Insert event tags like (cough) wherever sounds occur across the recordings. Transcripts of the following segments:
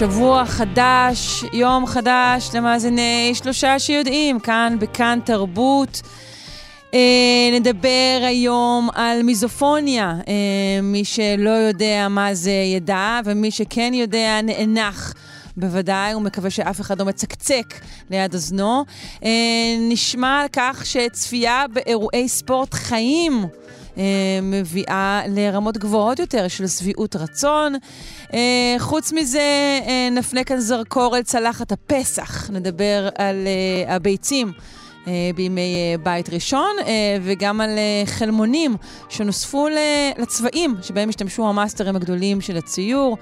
שבוע חדש, יום חדש למאזיני שלושה שיודעים, כאן בכאן תרבות. אה, נדבר היום על מיזופוניה. אה, מי שלא יודע מה זה ידע, ומי שכן יודע נאנח. בוודאי, הוא מקווה שאף אחד לא מצקצק ליד אוזנו. אה, נשמע על כך שצפייה באירועי ספורט חיים מביאה לרמות גבוהות יותר של שביעות רצון. אה, חוץ מזה, אה, נפנה כאן זרקור אל צלחת הפסח. נדבר על הביצים. בימי בית ראשון, וגם על חלמונים שנוספו לצבעים שבהם השתמשו המאסטרים הגדולים של הציור.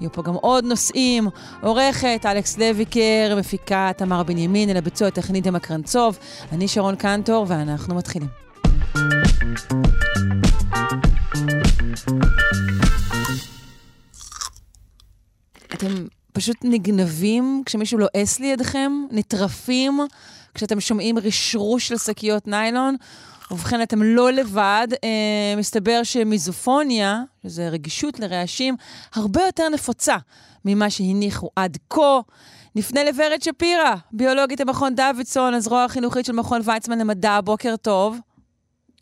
יהיו פה גם עוד נושאים. עורכת אלכס לויקר, מפיקה תמר בנימין, אל הביצוע הטכני דמע קרנצוב. אני שרון קנטור, ואנחנו מתחילים. אתם פשוט נגנבים כשמישהו לועס לידכם, נטרפים כשאתם שומעים רשרוש של שקיות ניילון. ובכן, אתם לא לבד. אה, מסתבר שמיזופוניה, שזה רגישות לרעשים, הרבה יותר נפוצה ממה שהניחו עד כה. נפנה לוורד שפירא, ביולוגית המכון דוידסון, הזרוע החינוכית של מכון ויצמן למדע. בוקר טוב.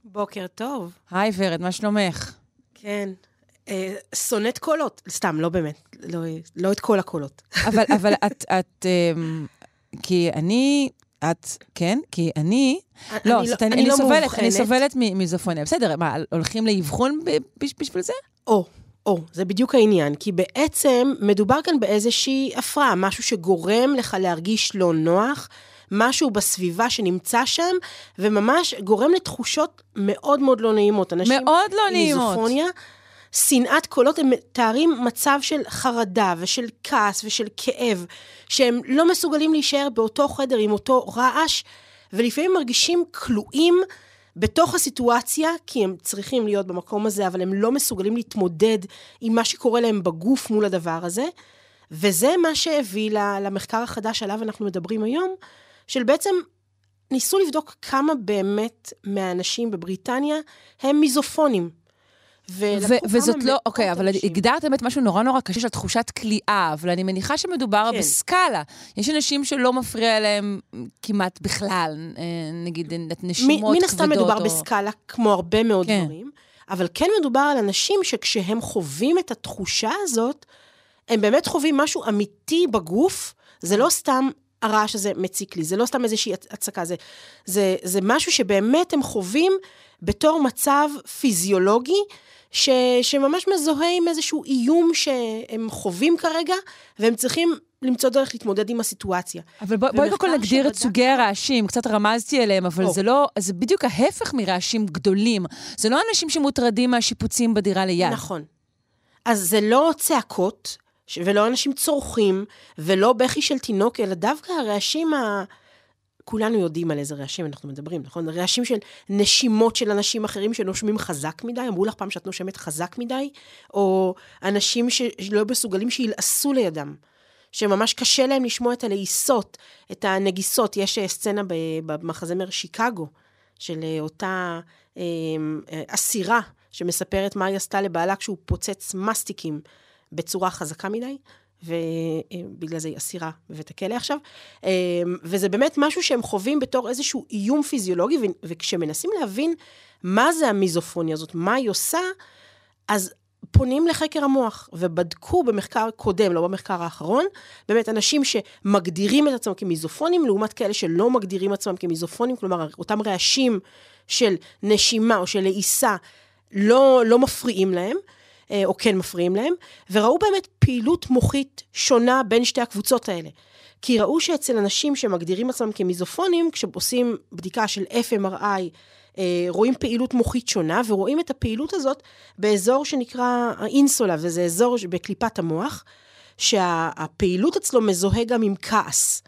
בוקר טוב. היי ורד, מה שלומך? כן. אה, שונאת קולות, סתם, לא באמת, לא, לא את כל הקולות. (laughs) אבל, אבל את, את, אה, כי אני, את, כן? כי אני, אני לא, לא, אני, אני, לא סובלת, מאובחנת. אני סובלת ממיזופוניה. בסדר, מה, הולכים לאבחון בשביל זה? או, או, זה בדיוק העניין, כי בעצם מדובר כאן באיזושהי הפרעה, משהו שגורם לך להרגיש לא נוח. משהו בסביבה שנמצא שם, וממש גורם לתחושות מאוד מאוד לא נעימות. אנשים מאוד לא נעימות. מיזופוניה, שנאת קולות, הם מתארים מצב של חרדה ושל כעס ושל כאב, שהם לא מסוגלים להישאר באותו חדר עם אותו רעש, ולפעמים מרגישים כלואים בתוך הסיטואציה, כי הם צריכים להיות במקום הזה, אבל הם לא מסוגלים להתמודד עם מה שקורה להם בגוף מול הדבר הזה. וזה מה שהביא למחקר החדש עליו אנחנו מדברים היום, של בעצם ניסו לבדוק כמה באמת מהאנשים בבריטניה הם מיזופונים. וזאת לא, אוקיי, אבל הגדרת באמת משהו נורא נורא קשה של תחושת כליאה, אבל אני מניחה שמדובר כן. בסקאלה. יש אנשים שלא מפריע להם כמעט בכלל, אה, נגיד נשימות כבדות. מן הסתם מדובר או... בסקאלה, כמו הרבה מאוד כן. דברים, אבל כן מדובר על אנשים שכשהם חווים את התחושה הזאת, הם באמת חווים משהו אמיתי בגוף, זה לא סתם הרעש הזה מציק לי, זה לא סתם איזושהי הצקה, זה, זה, זה משהו שבאמת הם חווים בתור מצב פיזיולוגי, ש, שממש מזוהה עם איזשהו איום שהם חווים כרגע, והם צריכים למצוא דרך להתמודד עם הסיטואציה. אבל בוא, בואי קודם כל נגדיר את סוגי הרעשים, קצת רמזתי עליהם, אבל או. זה לא, זה בדיוק ההפך מרעשים גדולים. זה לא אנשים שמוטרדים מהשיפוצים בדירה ליד. נכון. אז זה לא צעקות, ולא אנשים צורכים, ולא בכי של תינוק, אלא דווקא הרעשים ה... כולנו יודעים על איזה רעשים אנחנו מדברים, נכון? רעשים של נשימות של אנשים אחרים שנושמים חזק מדי, אמרו לך פעם שאת נושמת חזק מדי, או אנשים שלא מסוגלים שילעסו לידם, שממש קשה להם לשמוע את הלעיסות, את הנגיסות. יש אה, סצנה במחזמר שיקגו, של אה, אותה אה, אסירה שמספרת מה היא עשתה לבעלה כשהוא פוצץ מסטיקים בצורה חזקה מדי, ובגלל זה היא אסירה בבית הכלא עכשיו. וזה באמת משהו שהם חווים בתור איזשהו איום פיזיולוגי, וכשמנסים להבין מה זה המיזופוניה הזאת, מה היא עושה, אז פונים לחקר המוח, ובדקו במחקר קודם, לא במחקר האחרון, באמת אנשים שמגדירים את עצמם כמיזופונים, לעומת כאלה שלא מגדירים עצמם כמיזופונים, כלומר, אותם רעשים של נשימה או של לעיסה לא, לא מפריעים להם. אה, או כן מפריעים להם, וראו באמת פעילות מוחית שונה בין שתי הקבוצות האלה. כי ראו שאצל אנשים שמגדירים עצמם כמיזופונים, כשעושים בדיקה של FMRI, אה, רואים פעילות מוחית שונה, ורואים את הפעילות הזאת באזור שנקרא האינסולה, וזה אזור בקליפת המוח, שהפעילות אצלו מזוהה גם עם כעס.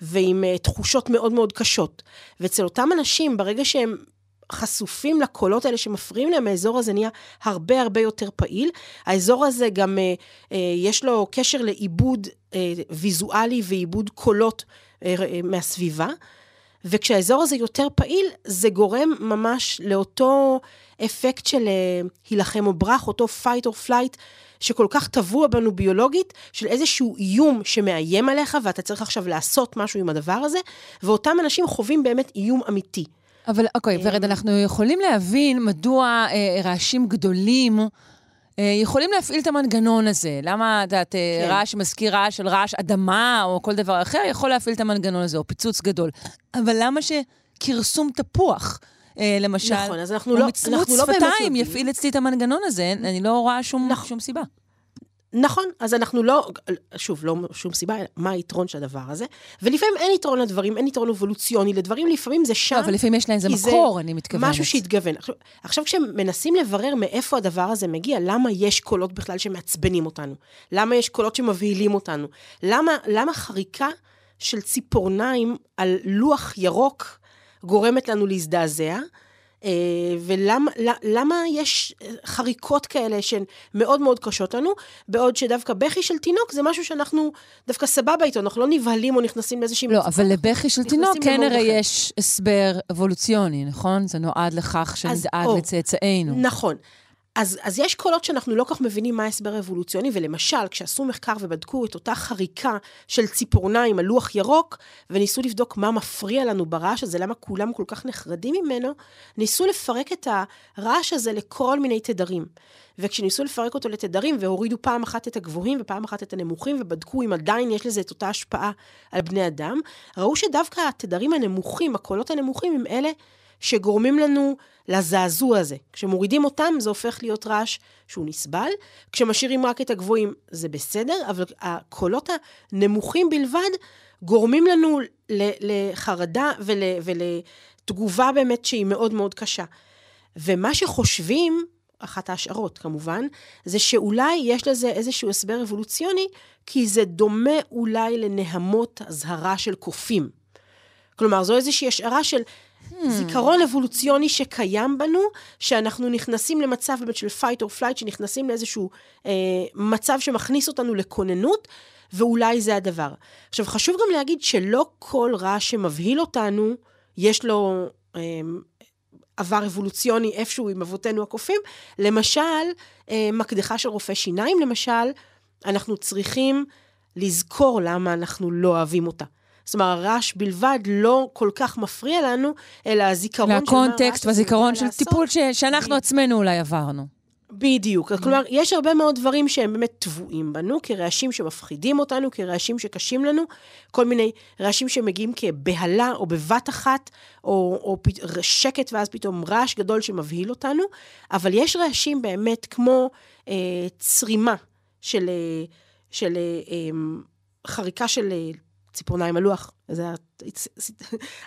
ועם uh, תחושות מאוד מאוד קשות. ואצל אותם אנשים, ברגע שהם חשופים לקולות האלה שמפריעים להם, האזור הזה נהיה הרבה הרבה יותר פעיל. האזור הזה גם, אה, אה, יש לו קשר לעיבוד אה, ויזואלי ועיבוד קולות אה, אה, מהסביבה. וכשהאזור הזה יותר פעיל, זה גורם ממש לאותו אפקט של אה, הילחם או ברח, אותו fight or flight, שכל כך טבוע בנו ביולוגית, של איזשהו איום שמאיים עליך, ואתה צריך עכשיו לעשות משהו עם הדבר הזה, ואותם אנשים חווים באמת איום אמיתי. אבל אוקיי, ורד, אנחנו יכולים להבין מדוע אה, רעשים גדולים אה, יכולים להפעיל את המנגנון הזה. למה, את יודעת, אה, כן. רעש מזכיר רעש של רעש אדמה או כל דבר אחר, יכול להפעיל את המנגנון הזה, או פיצוץ גדול. אבל למה שכרסום תפוח, אה, למשל, נכון, אז אנחנו או לא- מצמוץ אנחנו לא באמת שפתיים יודעים. יפעיל אצלי את המנגנון הזה? אני לא רואה שום, נכון. שום סיבה. נכון, אז אנחנו לא, שוב, לא שום סיבה, מה היתרון של הדבר הזה? ולפעמים אין יתרון לדברים, אין יתרון אבולוציוני לדברים, לפעמים זה שם. לא, אבל לפעמים יש לזה כי זה מקור, אני מתכוונת. משהו שהתגוון. עכשיו, עכשיו כשמנסים לברר מאיפה הדבר הזה מגיע, למה יש קולות בכלל שמעצבנים אותנו? למה יש קולות שמבהילים אותנו? למה, למה חריקה של ציפורניים על לוח ירוק גורמת לנו להזדעזע? אה, ולמה למה- למה יש אה, חריקות כאלה שהן מאוד מאוד קשות לנו, בעוד שדווקא בכי של תינוק זה משהו שאנחנו דווקא סבבה איתו, אנחנו לא נבהלים או נכנסים לאיזושהי... לא. אבל לבכי של תינוק כן הרי. יש הסבר אבולוציוני, נכון? זה נועד לכך שנדאג לצאצאינו. נכון. אז, אז יש קולות שאנחנו לא כל כך מבינים מה ההסבר האבולוציוני, ולמשל, כשעשו מחקר ובדקו את אותה חריקה של ציפורניים על לוח ירוק, וניסו לבדוק מה מפריע לנו ברעש הזה, למה כולם כל כך נחרדים ממנו, ניסו לפרק את הרעש הזה לכל מיני תדרים. וכשניסו לפרק אותו לתדרים, והורידו פעם אחת את הגבוהים ופעם אחת את הנמוכים, ובדקו אם עדיין יש לזה את אותה השפעה על בני אדם, ראו שדווקא התדרים הנמוכים, הקולות הנמוכים, הם אלה שגורמים לנו לזעזוע הזה. כשמורידים אותם, זה הופך להיות רעש שהוא נסבל. כשמשאירים רק את הגבוהים, זה בסדר, אבל הקולות הנמוכים בלבד גורמים לנו לחרדה ול, ולתגובה באמת שהיא מאוד מאוד קשה. ומה שחושבים, אחת ההשערות כמובן, זה שאולי יש לזה איזשהו הסבר אבולוציוני, כי זה דומה אולי לנהמות אזהרה של קופים. כלומר, זו איזושהי השערה של זיכרון אבולוציוני שקיים בנו, שאנחנו נכנסים למצב באמת של fight or flight, שנכנסים לאיזשהו אה, מצב שמכניס אותנו לכוננות, ואולי זה הדבר. עכשיו, חשוב גם להגיד שלא כל רעש שמבהיל אותנו, יש לו אה, עבר אבולוציוני איפשהו עם אבותינו הקופים. למשל, אה, מקדחה של רופא שיניים, למשל, אנחנו צריכים לזכור למה אנחנו לא אוהבים אותה. זאת אומרת, הרעש בלבד לא כל כך מפריע לנו, אלא הזיכרון של מה והקונטקסט והזיכרון של. טיפול ש- שאנחנו עצמנו אולי עברנו. בדיוק. כלומר, יש הרבה מאוד דברים שהם באמת טבועים בנו, כרעשים שמפחידים אותנו, כרעשים שקשים לנו, כל מיני רעשים שמגיעים כבהלה או בבת אחת, או, או. שקט ואז פתאום רעש גדול שמבהיל אותנו, אבל יש רעשים באמת כמו אה, צרימה של, אה, של אה, אה, חריקה של אה, ציפורניים על לוח, זו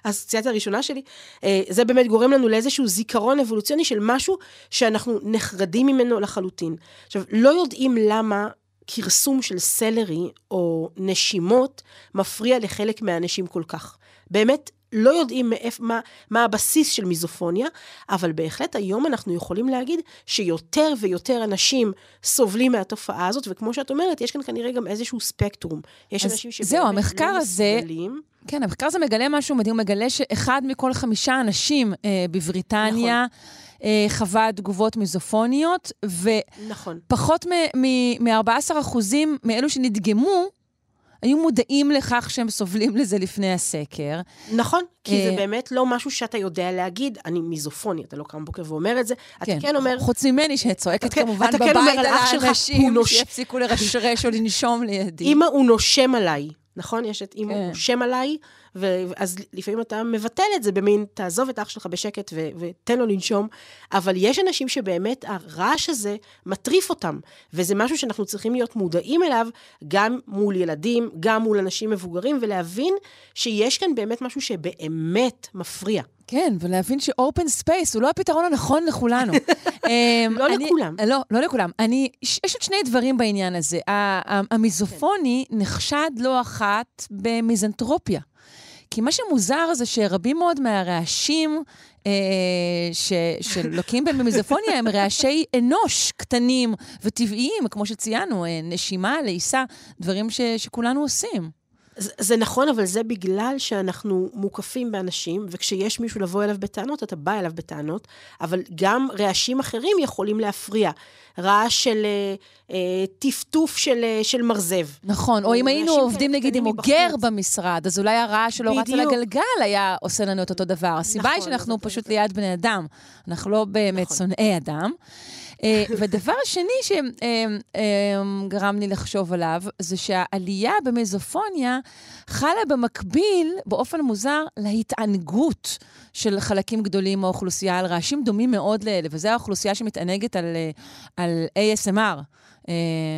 האסוציאציה הראשונה שלי, אה, זה באמת גורם לנו לאיזשהו זיכרון אבולוציוני של משהו שאנחנו נחרדים ממנו לחלוטין. עכשיו, לא יודעים למה כרסום של סלרי או נשימות מפריע לחלק מהאנשים כל כך. באמת, לא יודעים מאיפ, מה, מה הבסיס של מיזופוניה, אבל בהחלט היום אנחנו יכולים להגיד שיותר ויותר אנשים סובלים מהתופעה הזאת, וכמו שאת אומרת, יש כאן כנראה גם איזשהו ספקטרום. יש אנשים שבאמת זהו, המחקר לא הזה- מסוגלים. כן, המחקר הזה מגלה משהו מדהים, הוא מגלה שאחד מכל חמישה אנשים אה, בבריטניה נכון. אה, חווה תגובות מיזופוניות, נכון. ופחות מ-14 אחוזים מאלו שנדגמו, היו מודעים לכך שהם סובלים לזה לפני הסקר. נכון, כי אה, זה באמת לא משהו שאתה יודע להגיד, אני מיזופוני, אתה לא קם בבוקר ואומר את זה, אתה כן אומר, חוץ ממני, שצועקת אתה כן- כמובן כן בבית על האנשים, שיפסיקו לרשרש או לנשום לידי. אמא הוא נושם עליי, נכון? יש את אמא כן. הוא נושם עליי, ואז לפעמים אתה מבטל את זה במין, תעזוב את אח שלך בשקט ו- ותן לו לנשום, אבל יש אנשים שבאמת הרעש הזה מטריף אותם, וזה משהו שאנחנו צריכים להיות מודעים אליו, גם מול ילדים, גם מול אנשים מבוגרים, ולהבין שיש כאן באמת משהו שבאמת מפריע. כן, ולהבין ש open space הוא לא הפתרון הנכון לכולנו. (laughs) אמ, לא לכולם. לא, לא לכולם. אני, יש עוד שני דברים בעניין הזה. המיזופוני נחשד לא אחת במיזנטרופיה. כי מה שמוזר זה שרבים מאוד מהרעשים אה, שלוקים בהם במיזופוניה הם רעשי אנוש קטנים וטבעיים, כמו שציינו, אה, נשימה, לעיסה, דברים ש, שכולנו עושים. זה, זה נכון, אבל זה בגלל שאנחנו מוקפים באנשים, וכשיש מישהו לבוא אליו בטענות, אתה בא אליו בטענות, אבל גם רעשים אחרים יכולים להפריע. רעש של אה, אה, טפטוף של, אה, של מרזב. נכון, או אם היינו עובדים נגיד עם אוגר. במשרד, אז אולי הרעש שלו רץ על. הגלגל היה עושה לנו את אותו דבר. הסיבה היא נכון, שאנחנו אבל- פשוט ליד בני אדם, אנחנו לא באמת נכון. שונאי אדם. אה, ודבר שני שגרם לי לחשוב עליו, זה שהעלייה במיזופוניה חלה במקביל, באופן מוזר, להתענגות של חלקים גדולים מהאוכלוסייה על רעשים דומים מאוד לאלה, וזו האוכלוסייה שמתענגת על, אה, על ASMR. אה,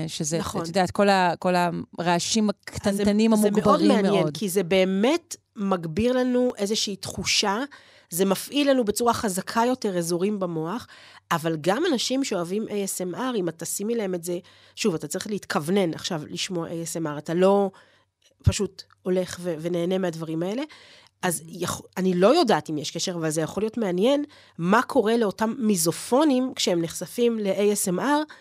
שזה, נכון. את יודעת, כל, ה, כל הרעשים אז זה- הקטנטנים המוגברים מאוד. זה מאוד מעניין, כי זה באמת מגביר לנו איזושהי תחושה, זה מפעיל לנו בצורה חזקה יותר אזורים במוח, אבל גם אנשים שאוהבים ASMR, אם אתה שימי להם את זה, שוב, אתה צריך להתכוונן עכשיו לשמוע ASMR, אתה לא פשוט הולך ו- ונהנה מהדברים האלה. אז יכ... אני לא יודעת אם יש קשר, אבל זה יכול להיות מעניין, מה קורה לאותם מיזופונים כשהם נחשפים ל-ASMR,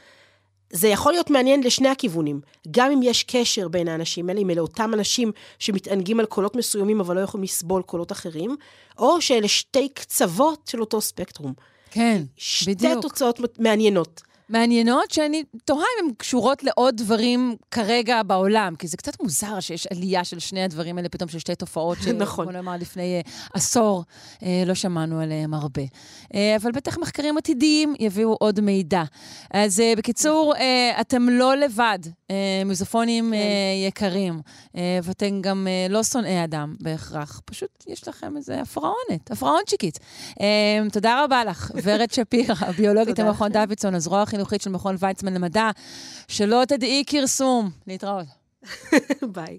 זה יכול להיות מעניין לשני הכיוונים. גם אם יש קשר בין האנשים האלה, אם אלה אותם אנשים שמתענגים על קולות מסוימים, אבל לא יכולים לסבול קולות אחרים, או שאלה שתי קצוות של אותו ספקטרום. כן, שתי בדיוק. תוצאות מעניינות. מעניינות, שאני תוהה אם הן קשורות לעוד דברים כרגע בעולם, כי זה קצת מוזר שיש עלייה של שני הדברים האלה, פתאום של שתי תופעות, (laughs) נכון. בוא נאמר לפני אה, עשור, אה, לא שמענו עליהן הרבה. אה, אבל בטח מחקרים עתידיים יביאו עוד מידע. אז אה, בקיצור, אה, אתם לא לבד, אה, מיזופונים. אה, יקרים, אה, ואתם גם אה, לא שונאי אדם בהכרח, פשוט יש לכם איזה הפרעונת, הפרעונצ'יקית. תודה רבה לך, ורד שפירא, (laughs) ביולוגית לכם. דוידסון, הזרוע החינוכית של מכון ויצמן למדע. שלא תדעי כרסום. להתראות. (laughs) ביי.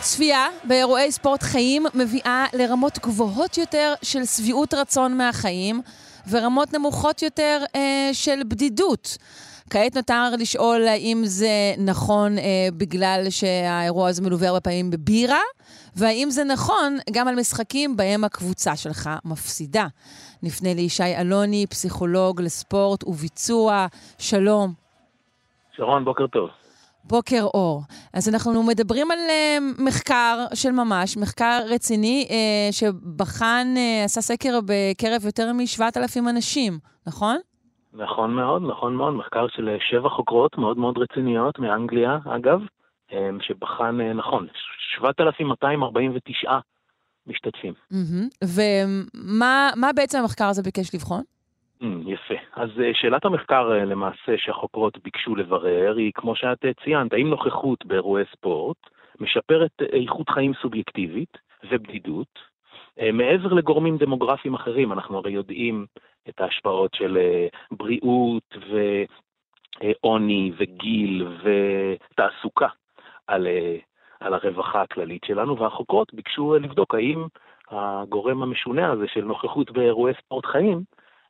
צפייה באירועי ספורט חיים מביאה לרמות גבוהות יותר של שביעות רצון מהחיים ורמות נמוכות יותר אה, של בדידות. כעת נותר לשאול האם זה נכון אה, בגלל שהאירוע הזה מלווה הרבה פעמים בבירה, והאם זה נכון גם על משחקים בהם הקבוצה שלך מפסידה. נפנה לישי אלוני, פסיכולוג לספורט וביצוע. שלום. שרון, בוקר טוב. בוקר אור. אז אנחנו מדברים על uh, מחקר של ממש, מחקר רציני, uh, שבחן, uh, עשה סקר בקרב יותר מ-7,000 אנשים, נכון? נכון מאוד, נכון מאוד. מחקר של אה, שבע חוקרות מאוד מאוד רציניות מאנגליה, אגב, אה, שבחן, אה, נכון, 7,249 משתתפים. Mm-hmm. ומה מה בעצם המחקר הזה ביקש לבחון? Mm, יפה. אז שאלת המחקר למעשה שהחוקרות ביקשו לברר היא, כמו שאת ציינת, האם נוכחות באירועי ספורט משפרת איכות חיים סובייקטיבית ובדידות, מעבר לגורמים דמוגרפיים אחרים, אנחנו הרי יודעים את ההשפעות של אה, בריאות ועוני וגיל ותעסוקה על, אה, על הרווחה הכללית שלנו, והחוקרות ביקשו אה, לבדוק האם הגורם המשונה הזה של נוכחות באירועי ספורט חיים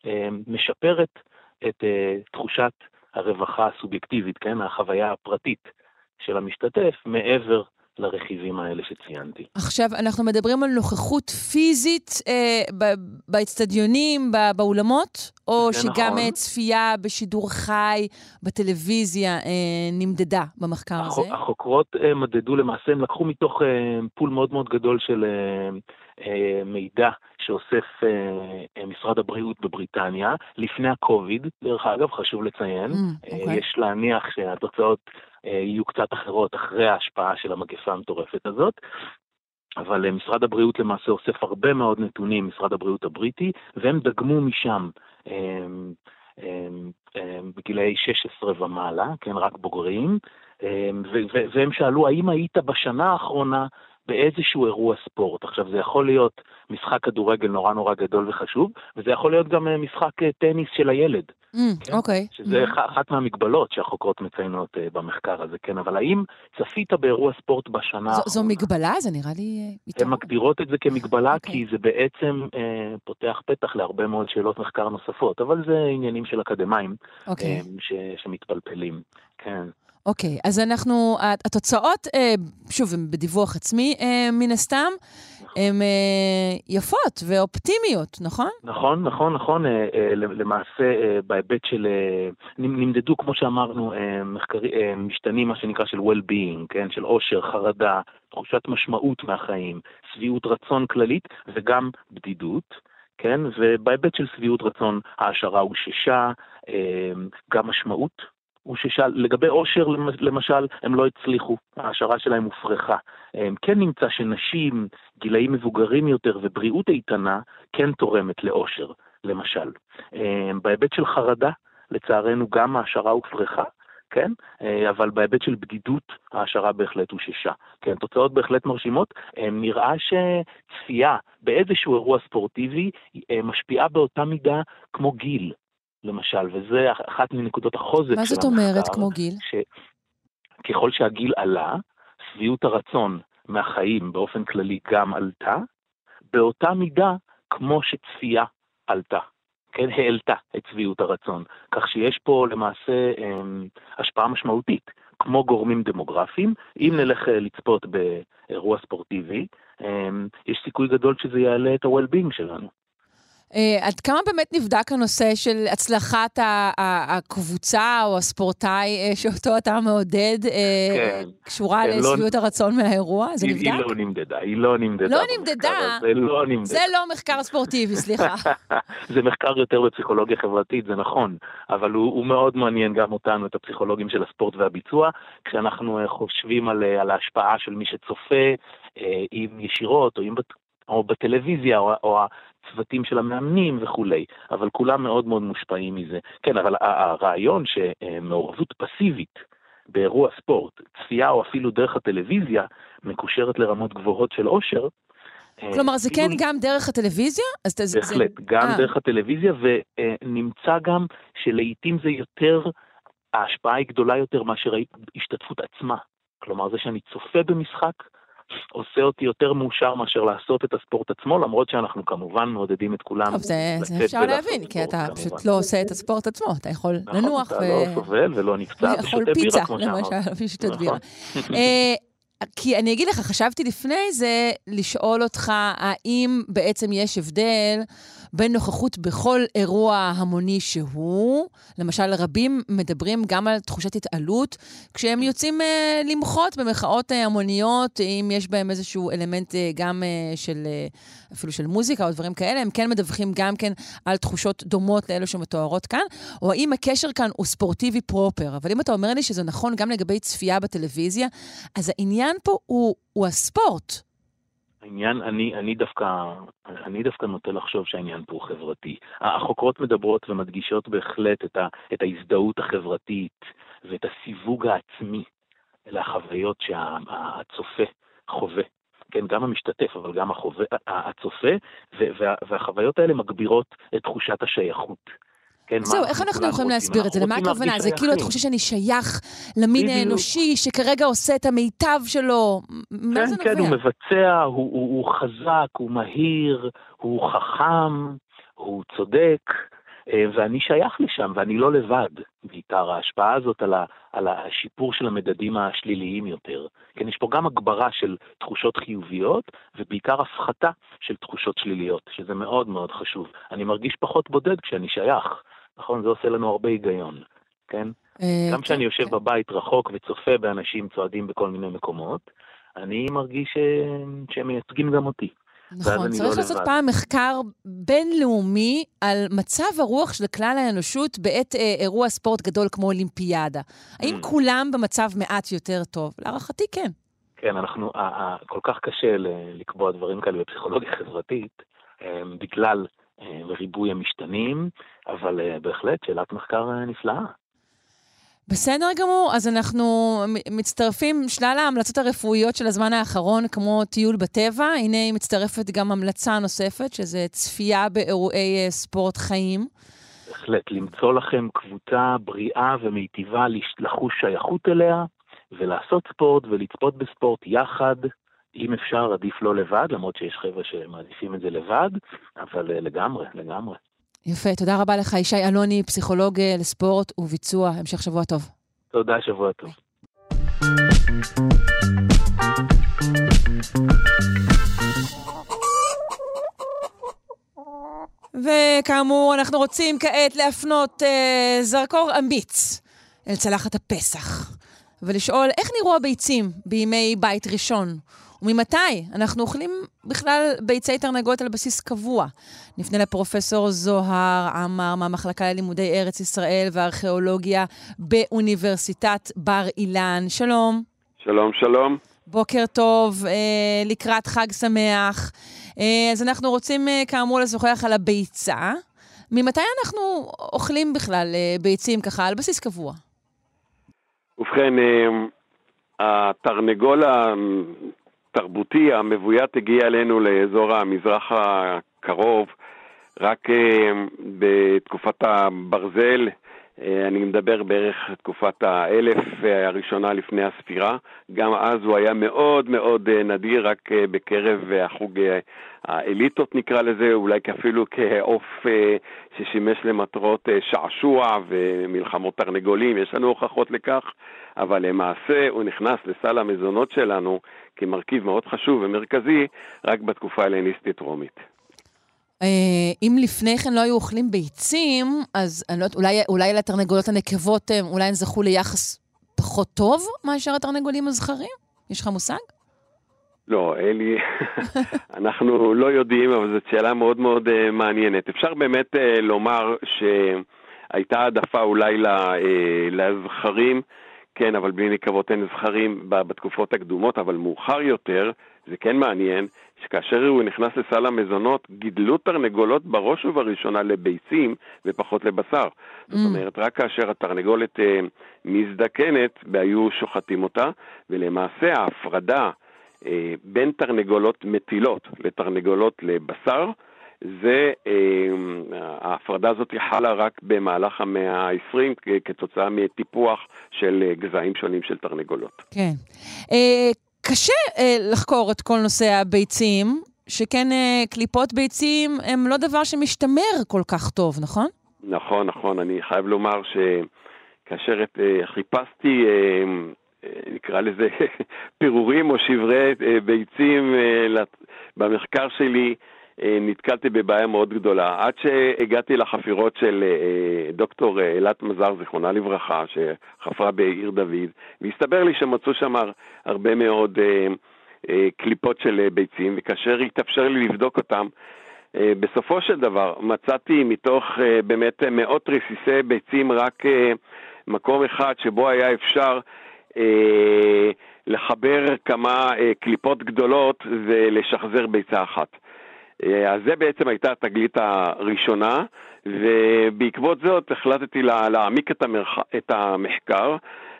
אה, משפרת את אה, תחושת הרווחה הסובייקטיבית, כן, החוויה הפרטית של המשתתף, מעבר לרכיבים האלה שציינתי. עכשיו, אנחנו מדברים על נוכחות פיזית אה, באצטדיונים, ב- באולמות, או שגם נכון. אה, צפייה בשידור חי בטלוויזיה אה, נמדדה במחקר הזה? החוק- החוקרות אה, מדדו למעשה, הם לקחו מתוך אה, פול מאוד מאוד גדול של אה, אה, מידע שאוסף אה, אה, משרד הבריאות בבריטניה, לפני הקוביד, דרך אגב, חשוב לציין. Mm, אה, אוקיי. יש להניח שהתוצאות יהיו קצת אחרות אחרי ההשפעה של המגפה המטורפת הזאת. אבל אה, משרד הבריאות למעשה אוסף הרבה מאוד נתונים, משרד הבריאות הבריטי, והם דגמו משם אה, אה, אה, בגילאי 16 ומעלה, כן, רק בוגרים, אה, והם שאלו האם היית בשנה האחרונה באיזשהו אירוע ספורט. עכשיו, זה יכול להיות משחק כדורגל נורא נורא גדול וחשוב, וזה יכול להיות גם אה, משחק אה, טניס של הילד. Mm, אוקיי. שזה mm. אחת מהמגבלות שהחוקרות מציינות uh, במחקר הזה, כן, אבל האם צפית באירוע ספורט בשנה האחרונה? זו מגבלה? זה נראה לי... הן מגדירות את זה כמגבלה, okay. אוקיי. כי זה בעצם uh, פותח פתח להרבה מאוד שאלות מחקר נוספות, אבל זה עניינים של אקדמאים okay. אוקיי. um, ש, שמתפלפלים, כן. אוקיי, okay, אז אנחנו, התוצאות, שוב, הן בדיווח עצמי מן הסתם, הן אה, יפות ואופטימיות, נכון? נכון, נכון, נכון. אה, אה, למעשה, בהיבט של... נמדדו, כמו שאמרנו, מחקרי, משתנים, מה שנקרא של well-being, כן? של עושר, חרדה, תחושת משמעות מהחיים, שביעות רצון כללית וגם בדידות. כן? ובהיבט של שביעות רצון, העשרה הוששה, גם משמעות הוא שלגבי עושר למשל, הם לא הצליחו, ההשערה שלהם הופרכה. כן נמצא שנשים, גילאים מבוגרים יותר ובריאות איתנה, כן תורמת לעושר, למשל. בהיבט של חרדה, לצערנו גם ההשערה הופרכה, כן? אבל בהיבט של בדידות, ההשערה בהחלט הוששה. כן, תוצאות בהחלט מרשימות. נראה שצפייה באיזשהו אירוע ספורטיבי משפיעה באותה מידה כמו גיל. למשל, וזה אחת מנקודות החוזק של המחקר. מה זאת אומרת כמו גיל? שככל שהגיל עלה, שביעות הרצון מהחיים באופן כללי גם עלתה, באותה מידה כמו שצפייה עלתה. כן, העלתה את שביעות הרצון. כך שיש פה למעשה הם, השפעה משמעותית, כמו גורמים דמוגרפיים. אם נלך אה, לצפות באירוע ספורטיבי, הם, יש סיכוי גדול שזה יעלה את ה-well-being שלנו. Uh, עד כמה באמת נבדק הנושא של הצלחת הקבוצה או הספורטאי uh, שאותו אתה מעודד, uh, כן. קשורה כן, לא לשביעות לא... הרצון מהאירוע? זה היא, נבדק? היא לא נמדדה, היא לא נמדדה. לא נמדדה? זה לא נמדדה. זה לא מחקר ספורטיבי, סליחה. (laughs) זה מחקר יותר בפסיכולוגיה חברתית, זה נכון, אבל הוא, הוא מאוד מעניין גם אותנו, את הפסיכולוגים של הספורט והביצוע, כשאנחנו חושבים על, על ההשפעה של מי שצופה, אם ישירות או אם או בטלוויזיה, או, או הצוותים של המאמנים וכולי, אבל כולם מאוד מאוד מושפעים מזה. כן, אבל הרעיון שמעורבות פסיבית באירוע ספורט, צפייה או אפילו דרך הטלוויזיה, מקושרת לרמות גבוהות של עושר, אה, כלומר, זה כן גם דרך הטלוויזיה? בהחלט, זה... גם 아. אה. דרך הטלוויזיה, ונמצא גם שלעיתים זה יותר, ההשפעה היא גדולה יותר מאשר ההשתתפות עצמה. כלומר, זה שאני צופה במשחק, עושה אותי יותר מאושר מאשר לעשות את הספורט עצמו, למרות שאנחנו כמובן מעודדים את כולם טוב, זה, זה אפשר להבין, כי אתה כמובן. פשוט לא עושה את הספורט עצמו, אתה יכול נכון, לנוח. אתה ו... לא סובל ולא נפצע, ושותה בירה, כמו שאמרת. (laughs) למשל, ושותת בירה. (laughs) אה, כי אני אגיד לך, חשבתי לפני זה לשאול אותך, האם בעצם יש הבדל בין נוכחות בכל אירוע המוני שהוא, למשל רבים מדברים גם על תחושת התעלות, כשהם יוצאים אה, למחות במחאות אה, המוניות, אם יש בהם איזשהו אלמנט אה, גם אה, של, אה, אפילו של מוזיקה או דברים כאלה, הם כן מדווחים גם כן על תחושות דומות לאלו שמתוארות כאן, או האם הקשר כאן הוא ספורטיבי פרופר. אבל אם אתה אומר לי שזה נכון גם לגבי צפייה בטלוויזיה, אז העניין פה הוא, הוא הספורט. העניין, אני, אני, דווקא, אני דווקא נוטה לחשוב שהעניין פה הוא חברתי. החוקרות מדברות ומדגישות בהחלט את, ה, את ההזדהות החברתית ואת הסיווג העצמי לחוויות שהצופה חווה. כן, גם המשתתף, אבל גם החווה, הצופה, וה, והחוויות האלה מגבירות את תחושת השייכות. כן, זהו, איך אנחנו יכולים להסביר את זה? למה הכוונה? זה כאילו התחושה שאני שייך למין האנושי, שכרגע עושה את המיטב שלו. מה זה נובע? כן, כן, הוא מבצע, הוא חזק, הוא מהיר, הוא חכם, הוא צודק. אה, ואני שייך לשם, ואני לא לבד. בעיקר ההשפעה הזאת על, ה, על השיפור של המדדים השליליים יותר. כן, יש פה גם הגברה של תחושות חיוביות, ובעיקר הפחתה של תחושות שליליות, שזה מאוד מאוד חשוב. אני מרגיש פחות בודד כשאני שייך. נכון? זה עושה לנו הרבה היגיון, כן? אה, גם כשאני יושב כן. בבית רחוק וצופה באנשים צועדים בכל מיני מקומות, אני מרגיש שהם מייצגים גם אותי. נכון, צריך לא לעשות לבד. פעם מחקר בינלאומי על מצב הרוח של כלל האנושות בעת אה, אירוע ספורט גדול כמו אולימפיאדה. האם mm. כולם במצב מעט יותר טוב? להערכתי כן. כן, אנחנו, כל כך קשה לקבוע דברים כאלה בפסיכולוגיה חברתית, אה, בגלל אה, ריבוי המשתנים, אבל אה, בהחלט שאלת מחקר אה, נפלאה. בסדר גמור, אז אנחנו מצטרפים, שלל ההמלצות הרפואיות של הזמן האחרון, כמו טיול בטבע, הנה מצטרפת גם המלצה נוספת, שזה צפייה באירועי ספורט חיים. בהחלט, למצוא לכם קבוצה בריאה ומיטיבה לחוש שייכות אליה, ולעשות ספורט ולצפות בספורט יחד. אם אפשר, עדיף לא לבד, למרות שיש חבר'ה שמעדיפים את זה לבד, אבל אה, לגמרי, לגמרי. יפה, תודה רבה לך, ישי אלוני, פסיכולוג אה, לספורט וביצוע. המשך שבוע טוב. תודה, שבוע טוב. וכאמור, אנחנו רוצים כעת להפנות אה, זרקור אמיץ אל צלחת הפסח, ולשאול איך נראו הביצים בימי בית ראשון, וממתי אנחנו אוכלים בכלל ביצי תרנגולת על בסיס קבוע? נפנה לפרופסור זוהר עמר מהמחלקה ללימודי ארץ ישראל וארכיאולוגיה באוניברסיטת בר אילן. שלום. שלום, שלום. בוקר טוב, אה, לקראת חג שמח. אה, אז אנחנו רוצים, אה, כאמור, לשוחח על הביצה. ממתי אנחנו אוכלים בכלל ביצים ככה על בסיס קבוע? ובכן, התרנגול התרבותי המבוית הגיע אלינו לאזור המזרח הקרוב רק אה, בתקופת הברזל, אני מדבר בערך תקופת האלף אה, הראשונה לפני הספירה. גם אז הוא היה מאוד מאוד נדיר, רק בקרב החוג האליטות נקרא לזה, אולי אפילו כעוף ששימש למטרות שעשוע ומלחמות תרנגולים, יש לנו הוכחות לכך, אבל למעשה הוא נכנס לסל המזונות שלנו כמרכיב מאוד חשוב ומרכזי רק בתקופה ההלניסטית רומית. אה, אם לפני כן לא היו אוכלים ביצים, אז אני לא יודעת, אולי, אולי לתרנגולות הנקבות, אה, אולי הן זכו ליחס פחות טוב מאשר התרנגולים הזכרים? יש לך מושג? לא, אלי, (laughs) אנחנו לא יודעים, אבל זאת שאלה מאוד מאוד uh, מעניינת. אפשר באמת uh, לומר שהייתה העדפה אולי לזכרים, כן, אבל בלי נקבות אין זכרים בתקופות הקדומות, אבל מאוחר יותר, זה כן מעניין, שכאשר הוא נכנס לסל המזונות, גידלו תרנגולות בראש ובראשונה לביצים ופחות לבשר. Mm. זאת אומרת, רק כאשר התרנגולת אה, מזדקנת, היו שוחטים אותה, ולמעשה ההפרדה אה, בין תרנגולות מטילות לתרנגולות לבשר, זה, אה, ההפרדה הזאת חלה רק במהלך המאה ה-20 כתוצאה מטיפוח של גזעים שונים של תרנגולות. כן. קשה אה, לחקור את כל נושא הביצים, שכן אה, קליפות ביצים הם לא דבר שמשתמר כל כך טוב, נכון? נכון, נכון. אני חייב לומר שכאשר אה, חיפשתי, אה, אה, נקרא לזה (laughs) פירורים או שברי אה, ביצים אה, במחקר שלי, נתקלתי בבעיה מאוד גדולה. עד שהגעתי לחפירות של אה, דוקטור אה, אילת מזר, זיכרונה לברכה, שחפרה בעיר דוד, והסתבר לי שמצאו שם הרבה מאוד קליפות של ביצים, וכאשר התאפשר לי לבדוק אותם, בסופו של דבר מצאתי מתוך באמת מאות רסיסי ביצים רק מקום אחד שבו היה אפשר לחבר כמה קליפות גדולות ולשחזר ביצה אחת. אה, אז זה בעצם הייתה התגלית הראשונה, ובעקבות זאת החלטתי להעמיק את, המרח... את המחקר,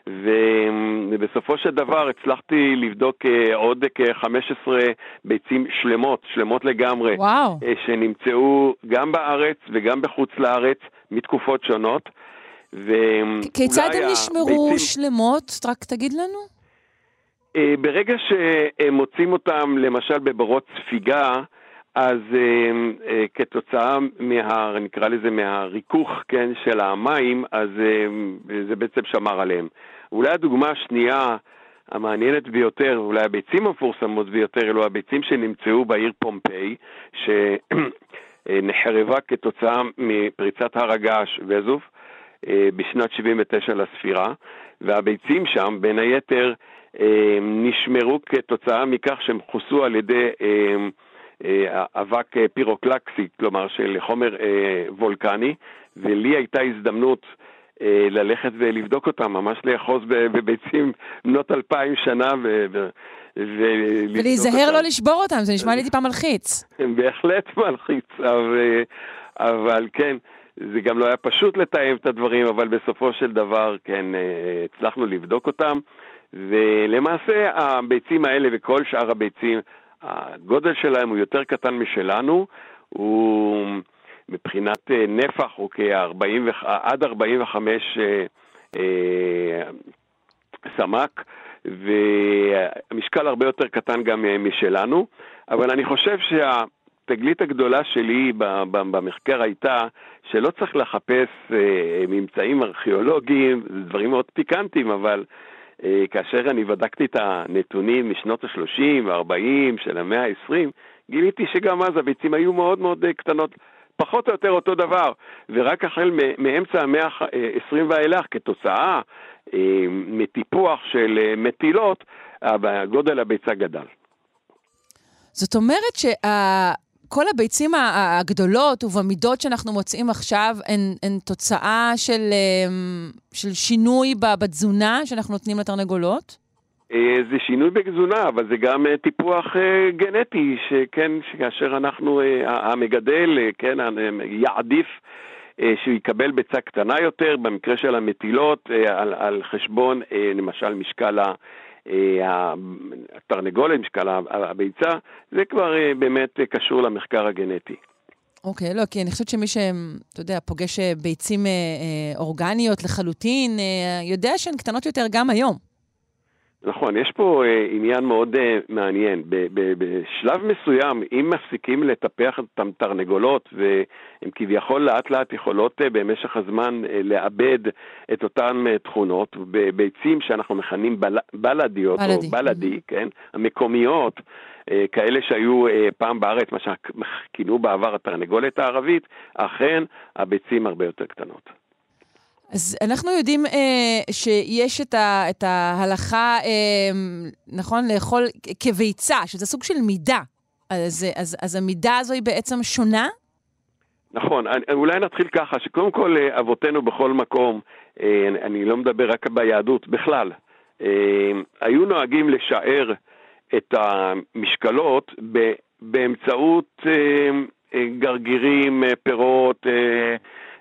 ובסופו של דבר הצלחתי לבדוק אה, עוד כ-15 ביצים שלמות, שלמות לגמרי, וואו. אה, שנמצאו גם בארץ וגם בחוץ לארץ מתקופות שונות. כיצד הם נשמרו הביצים... שלמות? רק תגיד לנו. ברגע שמוצאים אותם, למשל בברות ספיגה, אז אה, אה, כתוצאה מה, נקרא לזה, מהריכוך, כן, של המים, אז אה, זה בעצם שמר עליהם. אולי הדוגמה השנייה המעניינת ביותר, אולי הביצים המפורסמות ביותר, אלו הביצים שנמצאו בעיר פומפיי, שנחרבה כתוצאה מפריצת הר הגעש וזוב אה, בשנת 79 לספירה, והביצים שם, בין היתר, אה, נשמרו כתוצאה מכך שהם חוסו על ידי אבק אה, פירוקלקסי, כלומר של חומר אה, וולקני, ולי הייתה הזדמנות ללכת ולבדוק אותם, ממש לאחוז בביצים בנות אלפיים שנה ו... ולהיזהר לא לשבור אותם, זה נשמע לי טיפה מלחיץ. בהחלט (laughs) מלחיץ, אבל אבל כן, זה גם לא היה פשוט לתאם את הדברים, אבל בסופו של דבר, כן, הצלחנו לבדוק אותם. ולמעשה הביצים האלה וכל שאר הביצים, הגודל שלהם הוא יותר קטן משלנו, הוא מבחינת אה, נפח הוא כ-40, עד 45 אה, אה, סמ"ק, והמשקל הרבה יותר קטן גם משלנו, אבל אני חושב שהתגלית הגדולה שלי במחקר הייתה שלא צריך לחפש ממצאים ארכיאולוגיים, זה דברים מאוד פיקנטיים, אבל אה, כאשר אני בדקתי את הנתונים משנות ה-30 וה-40 של המאה ה-20, גיליתי שגם אז הביצים היו מאוד מאוד אה, קטנות, פחות או יותר אותו דבר, ורק החל מאמצע המאה ה-20 ואילך, כתוצאה אה, מטיפוח של מטילות, גודל הביצה גדל. זאת אומרת שה... כל הביצים הגדולות ובמידות שאנחנו מוצאים עכשיו הן, הן תוצאה של, אמ, של שינוי בתזונה שאנחנו נותנים לתרנגולות? אה, זה שינוי בתזונה, אבל זה גם אה, טיפוח אה, גנטי, שכן, כאשר אנחנו, המגדל, כן, יעדיף שהוא יקבל ביצה קטנה יותר, במקרה של המטילות, על, על חשבון, למשל, משקל ה... אה, התרנגולת, משקל הביצה, זה כבר אה, באמת קשור למחקר הגנטי. אוקיי, okay, לא, כי אני חושבת שמי שאתה יודע, פוגש אה, ביצים אורגניות לחלוטין, יודע שהן קטנות יותר גם היום. נכון, יש פה אה, עניין מאוד אה, מעניין. בשלב מסוים, אם מפסיקים לטפח את התרנגולות, והן כביכול לאט לאט יכולות אה, במשך הזמן לאבד את אותן תכונות, בביצים שאנחנו מכנים בל- בלדיות, בלדי. או בלדי, כן, המקומיות, כאלה שהיו פעם בארץ, מה שכינו בעבר התרנגולת הערבית, אכן הביצים הרבה יותר קטנות. אז אנחנו יודעים אה, שיש את, ה, את ההלכה, אה, נכון, לאכול כביצה, שזה סוג של מידה. אז, אז, אז המידה הזו היא בעצם שונה? נכון, אני, אולי נתחיל ככה, שקודם כל אה, אבותינו בכל מקום, אה, אני לא מדבר רק ביהדות, בכלל, אה, היו נוהגים לשער את המשקלות ב, באמצעות אה, אה, גרגירים, אה, פירות אה,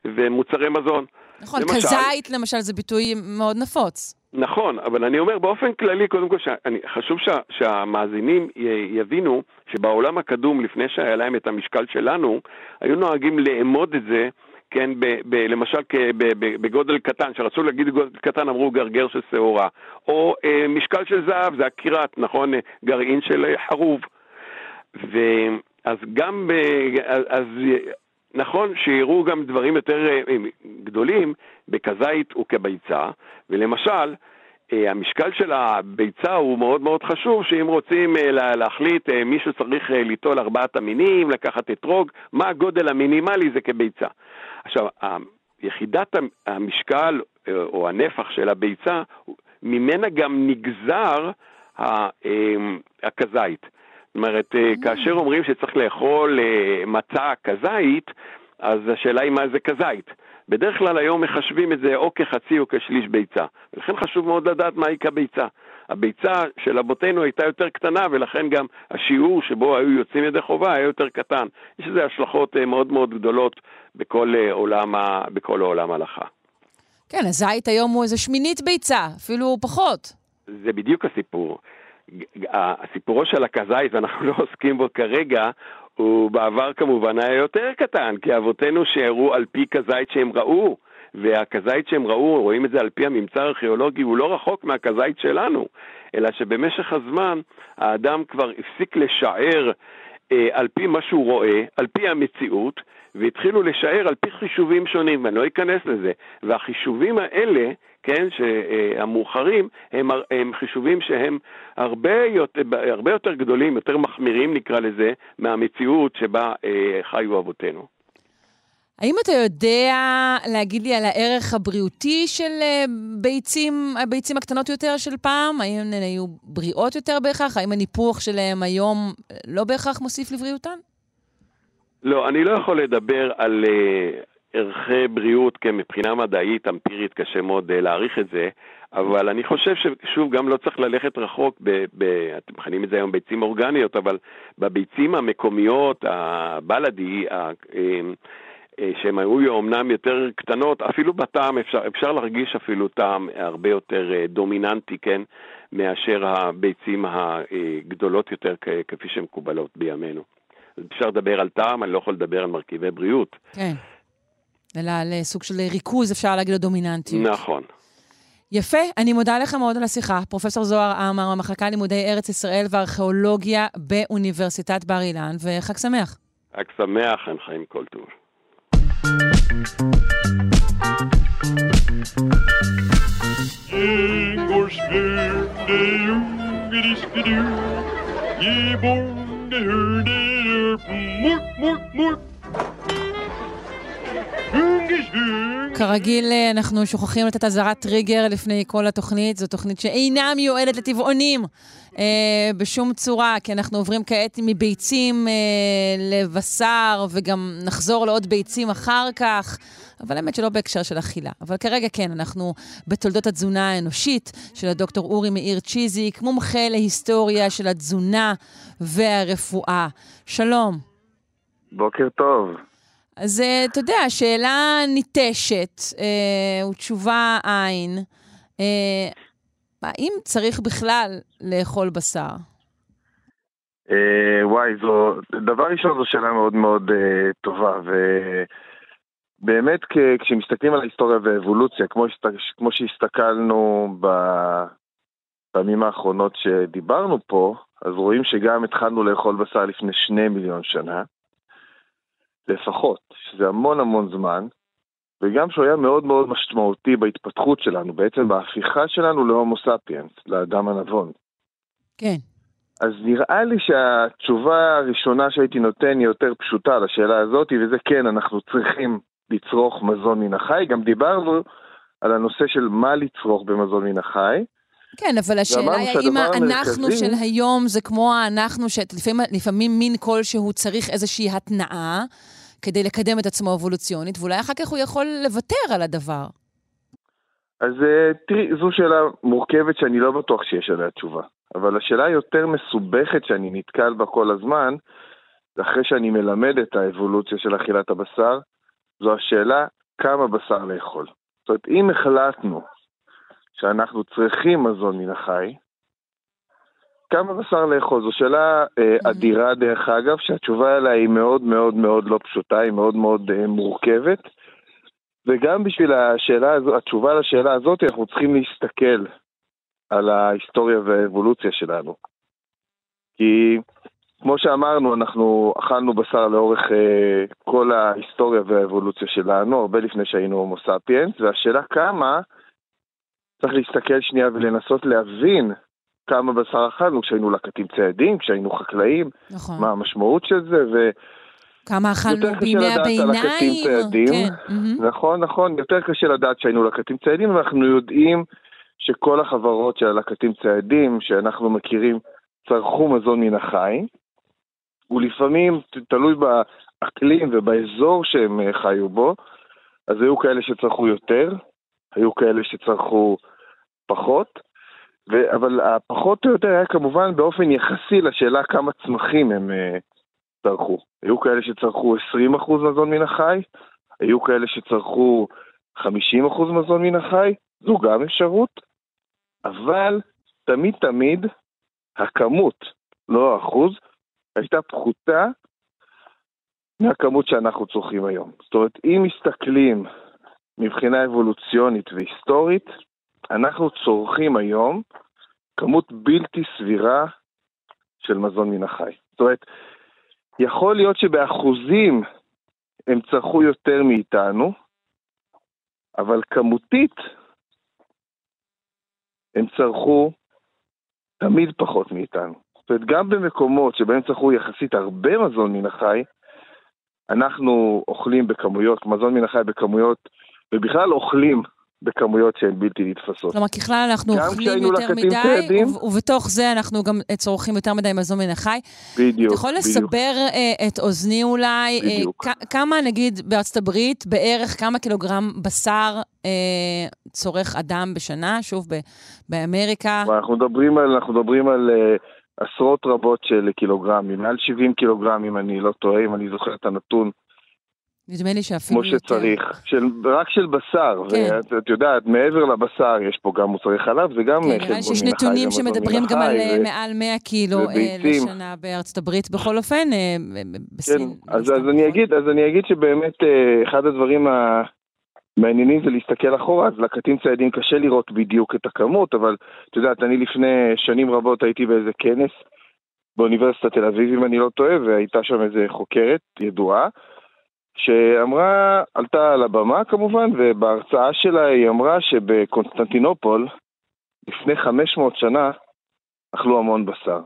ומוצרי מזון. נכון, למשל, כזית למשל זה ביטוי מאוד נפוץ. נכון, אבל אני אומר באופן כללי, קודם כל, שאני, חשוב שה, שהמאזינים יבינו שבעולם הקדום, לפני שהיה להם את המשקל שלנו, היו נוהגים לאמוד את זה, כן, ב, ב, למשל כ, ב, ב, בגודל קטן, כשרצו להגיד גודל קטן אמרו גרגר של שעורה, או אה, משקל של זהב, זה הקירת, נכון, גרעין של חרוב. ואז גם, ב, אז נכון שיראו גם דברים יותר אה, אה, גדולים בכזית וכביצה, ולמשל, אה, המשקל של הביצה הוא מאוד מאוד חשוב, שאם רוצים להחליט, מישהו צריך ליטול ארבעת המינים, לקחת אתרוג, מה הגודל המינימלי זה כביצה. עכשיו, יחידת המשקל או הנפח של הביצה, ממנה גם נגזר הכזית. זאת אומרת, mm. כאשר אומרים שצריך לאכול אה, מצה כזית, אז השאלה היא מה זה כזית. בדרך כלל היום מחשבים את זה או כחצי או כשליש ביצה, ולכן חשוב מאוד לדעת מהי כביצה. הביצה של אבותינו הייתה יותר קטנה, ולכן גם השיעור שבו היו יוצאים ידי חובה היה יותר קטן. יש לזה השלכות אה, מאוד מאוד גדולות בכל עולם, בכל העולם ההלכה. כן, הזית היום הוא איזה שמינית ביצה, אפילו פחות. זה בדיוק הסיפור. הסיפורו של הכזית, ואנחנו (laughs) לא עוסקים בו כרגע, הוא בעבר כמובן היה יותר קטן, כי אבותינו שיערו על פי כזית שהם ראו, והכזית שהם ראו, רואים את זה על פי הממצא הארכיאולוגי, הוא לא רחוק מהכזית שלנו, אלא שבמשך הזמן האדם כבר הפסיק לשער אה, על פי מה שהוא רואה, על פי המציאות, והתחילו לשער על פי חישובים שונים, ואני לא אכנס לזה. והחישובים האלה, כן, המאוחרים, הם, הם חישובים שהם הרבה יותר, הרבה יותר גדולים, יותר מחמירים נקרא לזה, מהמציאות שבה אה, חיו אבותינו. האם אתה יודע להגיד לי על הערך הבריאותי של אה, ביצים, הביצים הקטנות יותר של פעם? האם הן היו בריאות יותר בהכרח? האם הניפוח שלהם היום לא בהכרח מוסיף לבריאותן? לא, אני לא יכול לדבר על uh, ערכי בריאות, כי מבחינה מדעית, אמפירית, קשה מאוד uh, להעריך את זה, אבל אני חושב ששוב, גם לא צריך ללכת רחוק, ב, ב, אתם מכנים את זה היום ביצים אורגניות, אבל בביצים המקומיות, הבלדי, ה, uh, שהן היו אומנם יותר קטנות, אפילו בטעם אפשר, אפשר להרגיש אפילו טעם הרבה יותר דומיננטי, כן, מאשר הביצים הגדולות יותר כפי שהן מקובלות בימינו. אפשר לדבר על טעם, אני לא יכול לדבר על מרכיבי בריאות. כן. אלא על סוג של ריכוז, אפשר להגיד, לו דומיננטיות. נכון. יפה, אני מודה לך מאוד על השיחה. פרופ' זוהר עמר, המחלקה ללימודי ארץ ישראל וארכיאולוגיה באוניברסיטת בר אילן, וחג שמח. חג שמח, חיים חיים כל טוב. כרגיל, אנחנו שוכחים לתת אזהרת טריגר לפני כל התוכנית. זו תוכנית שאינה מיועדת לטבעונים אה, בשום צורה, כי אנחנו עוברים כעת מביצים אה, לבשר, וגם נחזור לעוד ביצים אחר כך. אבל האמת שלא בהקשר של אכילה. אבל כרגע כן, אנחנו בתולדות התזונה האנושית של הדוקטור אורי מאיר צ'יזיק, מומחה להיסטוריה של התזונה והרפואה. שלום. בוקר טוב. אז אה, אתה יודע, שאלה ניטשת אה, ותשובה אין. אה, האם צריך בכלל לאכול בשר? אה, וואי, זו, דבר ראשון זו שאלה מאוד מאוד אה, טובה, ובאמת כשמסתכלים על ההיסטוריה והאבולוציה, כמו, כמו שהסתכלנו בפעמים האחרונות שדיברנו פה, אז רואים שגם התחלנו לאכול בשר לפני שני מיליון שנה. לפחות, שזה המון המון זמן, וגם שהוא היה מאוד מאוד משמעותי בהתפתחות שלנו, בעצם בהפיכה שלנו להומו ספיאנס, לאדם הנבון. כן. אז נראה לי שהתשובה הראשונה שהייתי נותן היא יותר פשוטה לשאלה הזאת, וזה כן, אנחנו צריכים לצרוך מזון מן החי. גם דיברנו על הנושא של מה לצרוך במזון מן החי. כן, אבל השאלה היא האם האנחנו של היום זה כמו האנחנו שלפעמים מין כלשהו צריך איזושהי התנעה. כדי לקדם את עצמו אבולוציונית, ואולי אחר כך הוא יכול לוותר על הדבר. אז אה, תראי, זו שאלה מורכבת שאני לא בטוח שיש עליה תשובה. אבל השאלה היותר מסובכת שאני נתקל בה כל הזמן, אחרי שאני מלמד את האבולוציה של אכילת הבשר, זו השאלה כמה בשר לאכול. זאת אומרת, אם החלטנו שאנחנו צריכים מזון מן החי, כמה בשר לאכול? זו שאלה אה, אדירה דרך אגב, שהתשובה עליה היא מאוד מאוד מאוד לא פשוטה, היא מאוד מאוד אה, מורכבת. וגם בשביל השאלה הזו, התשובה לשאלה הזאת, אנחנו צריכים להסתכל על ההיסטוריה והאבולוציה שלנו. כי כמו שאמרנו, אנחנו אכלנו בשר לאורך אה, כל ההיסטוריה והאבולוציה שלנו, הרבה לפני שהיינו הומו ספיאנס, והשאלה כמה, צריך להסתכל שנייה ולנסות להבין כמה בשר אכלנו כשהיינו לקטים ציידים, כשהיינו חקלאים, נכון. מה המשמעות של זה, ו... כמה אכלנו בימי הביניים. כן. Mm-hmm. נכון, נכון, יותר קשה לדעת שהיינו לקטים ציידים, ואנחנו יודעים שכל החברות של הלקטים ציידים שאנחנו מכירים צרכו מזון מן החי, ולפעמים, תלוי באקלים ובאזור שהם אה, חיו בו, אז היו כאלה שצרכו יותר, היו כאלה שצרכו פחות, ו- אבל הפחות או יותר היה כמובן באופן יחסי לשאלה כמה צמחים הם uh, צרכו. היו כאלה שצרכו 20% מזון מן החי, היו כאלה שצרכו 50% מזון מן החי, זו גם אפשרות, אבל תמיד תמיד הכמות, לא האחוז, הייתה פחותה מהכמות שאנחנו צורכים היום. זאת אומרת, אם מסתכלים מבחינה אבולוציונית והיסטורית, אנחנו צורכים היום כמות בלתי סבירה של מזון מן החי. זאת אומרת, יכול להיות שבאחוזים הם צרכו יותר מאיתנו, אבל כמותית הם צרכו תמיד פחות מאיתנו. זאת אומרת, גם במקומות שבהם צרכו יחסית הרבה מזון מן החי, אנחנו אוכלים בכמויות, מזון מן החי בכמויות, ובכלל אוכלים בכמויות שהן בלתי נתפסות. כלומר, ככלל אנחנו אוכלים יותר מדי, צעדים, ובתוך זה אנחנו גם צורכים יותר מדי מזון מן החי. בדיוק, אתה יכול בדיוק. לסבר uh, את אוזני אולי, אה. Uh, כמה נגיד בארצות הברית, בערך כמה קילוגרם בשר uh, צורך אדם בשנה, שוב, ב- באמריקה? אנחנו מדברים על, אנחנו מדברים על uh, עשרות רבות של קילוגרמים, מעל 70 קילוגרם, אם אני לא טועה, אם אני זוכר את הנתון. נדמה לי שאפילו כמו יותר. שצריך, של, רק של בשר, כן. ואת את יודעת, מעבר לבשר יש פה גם מוצרי חלב, זה גם כן, חלבון מן החי, שיש נתונים שמדברים גם על אה, ו- מעל 100 קילו אה, וביצים. לשנה בארצות הברית, בכל אופן, אה, כן, בסין. אז, לא אז סתם אני. אגיד, אז אני אגיד שבאמת אחד הדברים המעניינים זה להסתכל אחורה, אז לקטים ציידים קשה לראות בדיוק את הכמות, אבל את יודעת, אני לפני שנים רבות הייתי באיזה כנס באוניברסיטת תל אביב, אם אני לא טועה, והייתה שם איזה חוקרת ידועה, שאמרה, עלתה על הבמה כמובן, ובהרצאה שלה היא אמרה שבקונסטנטינופול, לפני 500 שנה, אכלו המון בשר.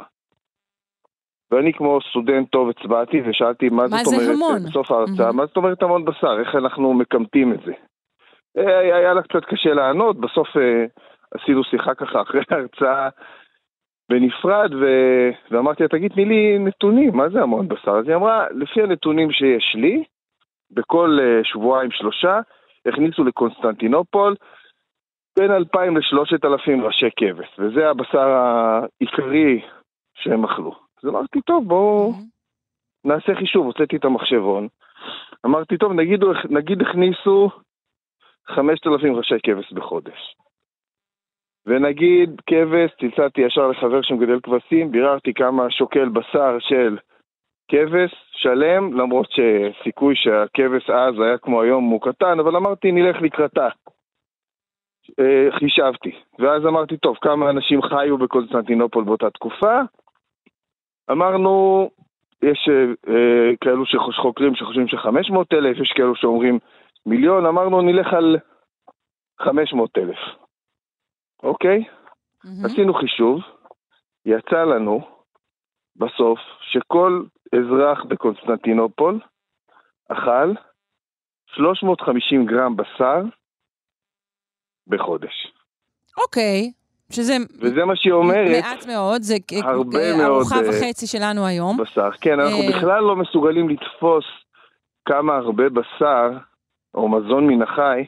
ואני כמו סטודנט טוב הצבעתי ושאלתי מה, מה זאת זה אומרת, המון? בסוף ההרצאה, מהמם. מה זאת אומרת המון בשר, איך אנחנו מקמטים את זה. היה, היה לה קצת קשה לענות, בסוף אה, עשינו שיחה ככה אחרי ההרצאה בנפרד, ו... ואמרתי לה, תגיד, תני לי נתונים, מה זה המון בשר? אז היא אמרה, לפי הנתונים שיש לי, בכל אה, שבועיים שלושה, הכניסו לקונסטנטינופול בין 2,000 ל-3,000 ראשי כבש, וזה הבשר העיקרי שהם אכלו. אז אמרתי, טוב, בואו מהמם. נעשה חישוב, הוצאתי את המחשבון. אמרתי, טוב, נגיד, נגיד הכניסו 5,000 ראשי כבש בחודש. ונגיד כבש, צלצלתי ישר לחבר שמגדל כבשים, ביררתי כמה שוקל בשר של כבש שלם, למרות שסיכוי שהכבש אז היה כמו היום הוא קטן, אבל אמרתי, נלך לקראתה. אה, חישבתי, ואז אמרתי, טוב, כמה אנשים חיו בקונסטנטינופול באותה תקופה? אמרנו, יש אה, אה, כאלו שחוקרים שחושבים ש-500 אלף, יש כאלו שאומרים מיליון, אמרנו נלך על 500 אלף, אוקיי? מהמם. עשינו חישוב, יצא לנו בסוף שכל אזרח בקונסטנטינופול אכל 350 גרם בשר בחודש. אוקיי, שזה וזה מה שהיא אומרת, מעט מאוד, זה הרבה מאוד, ארוחה אה, וחצי שלנו היום. בשר. כן, אנחנו אה. בכלל לא מסוגלים לתפוס כמה הרבה בשר או מזון מן החי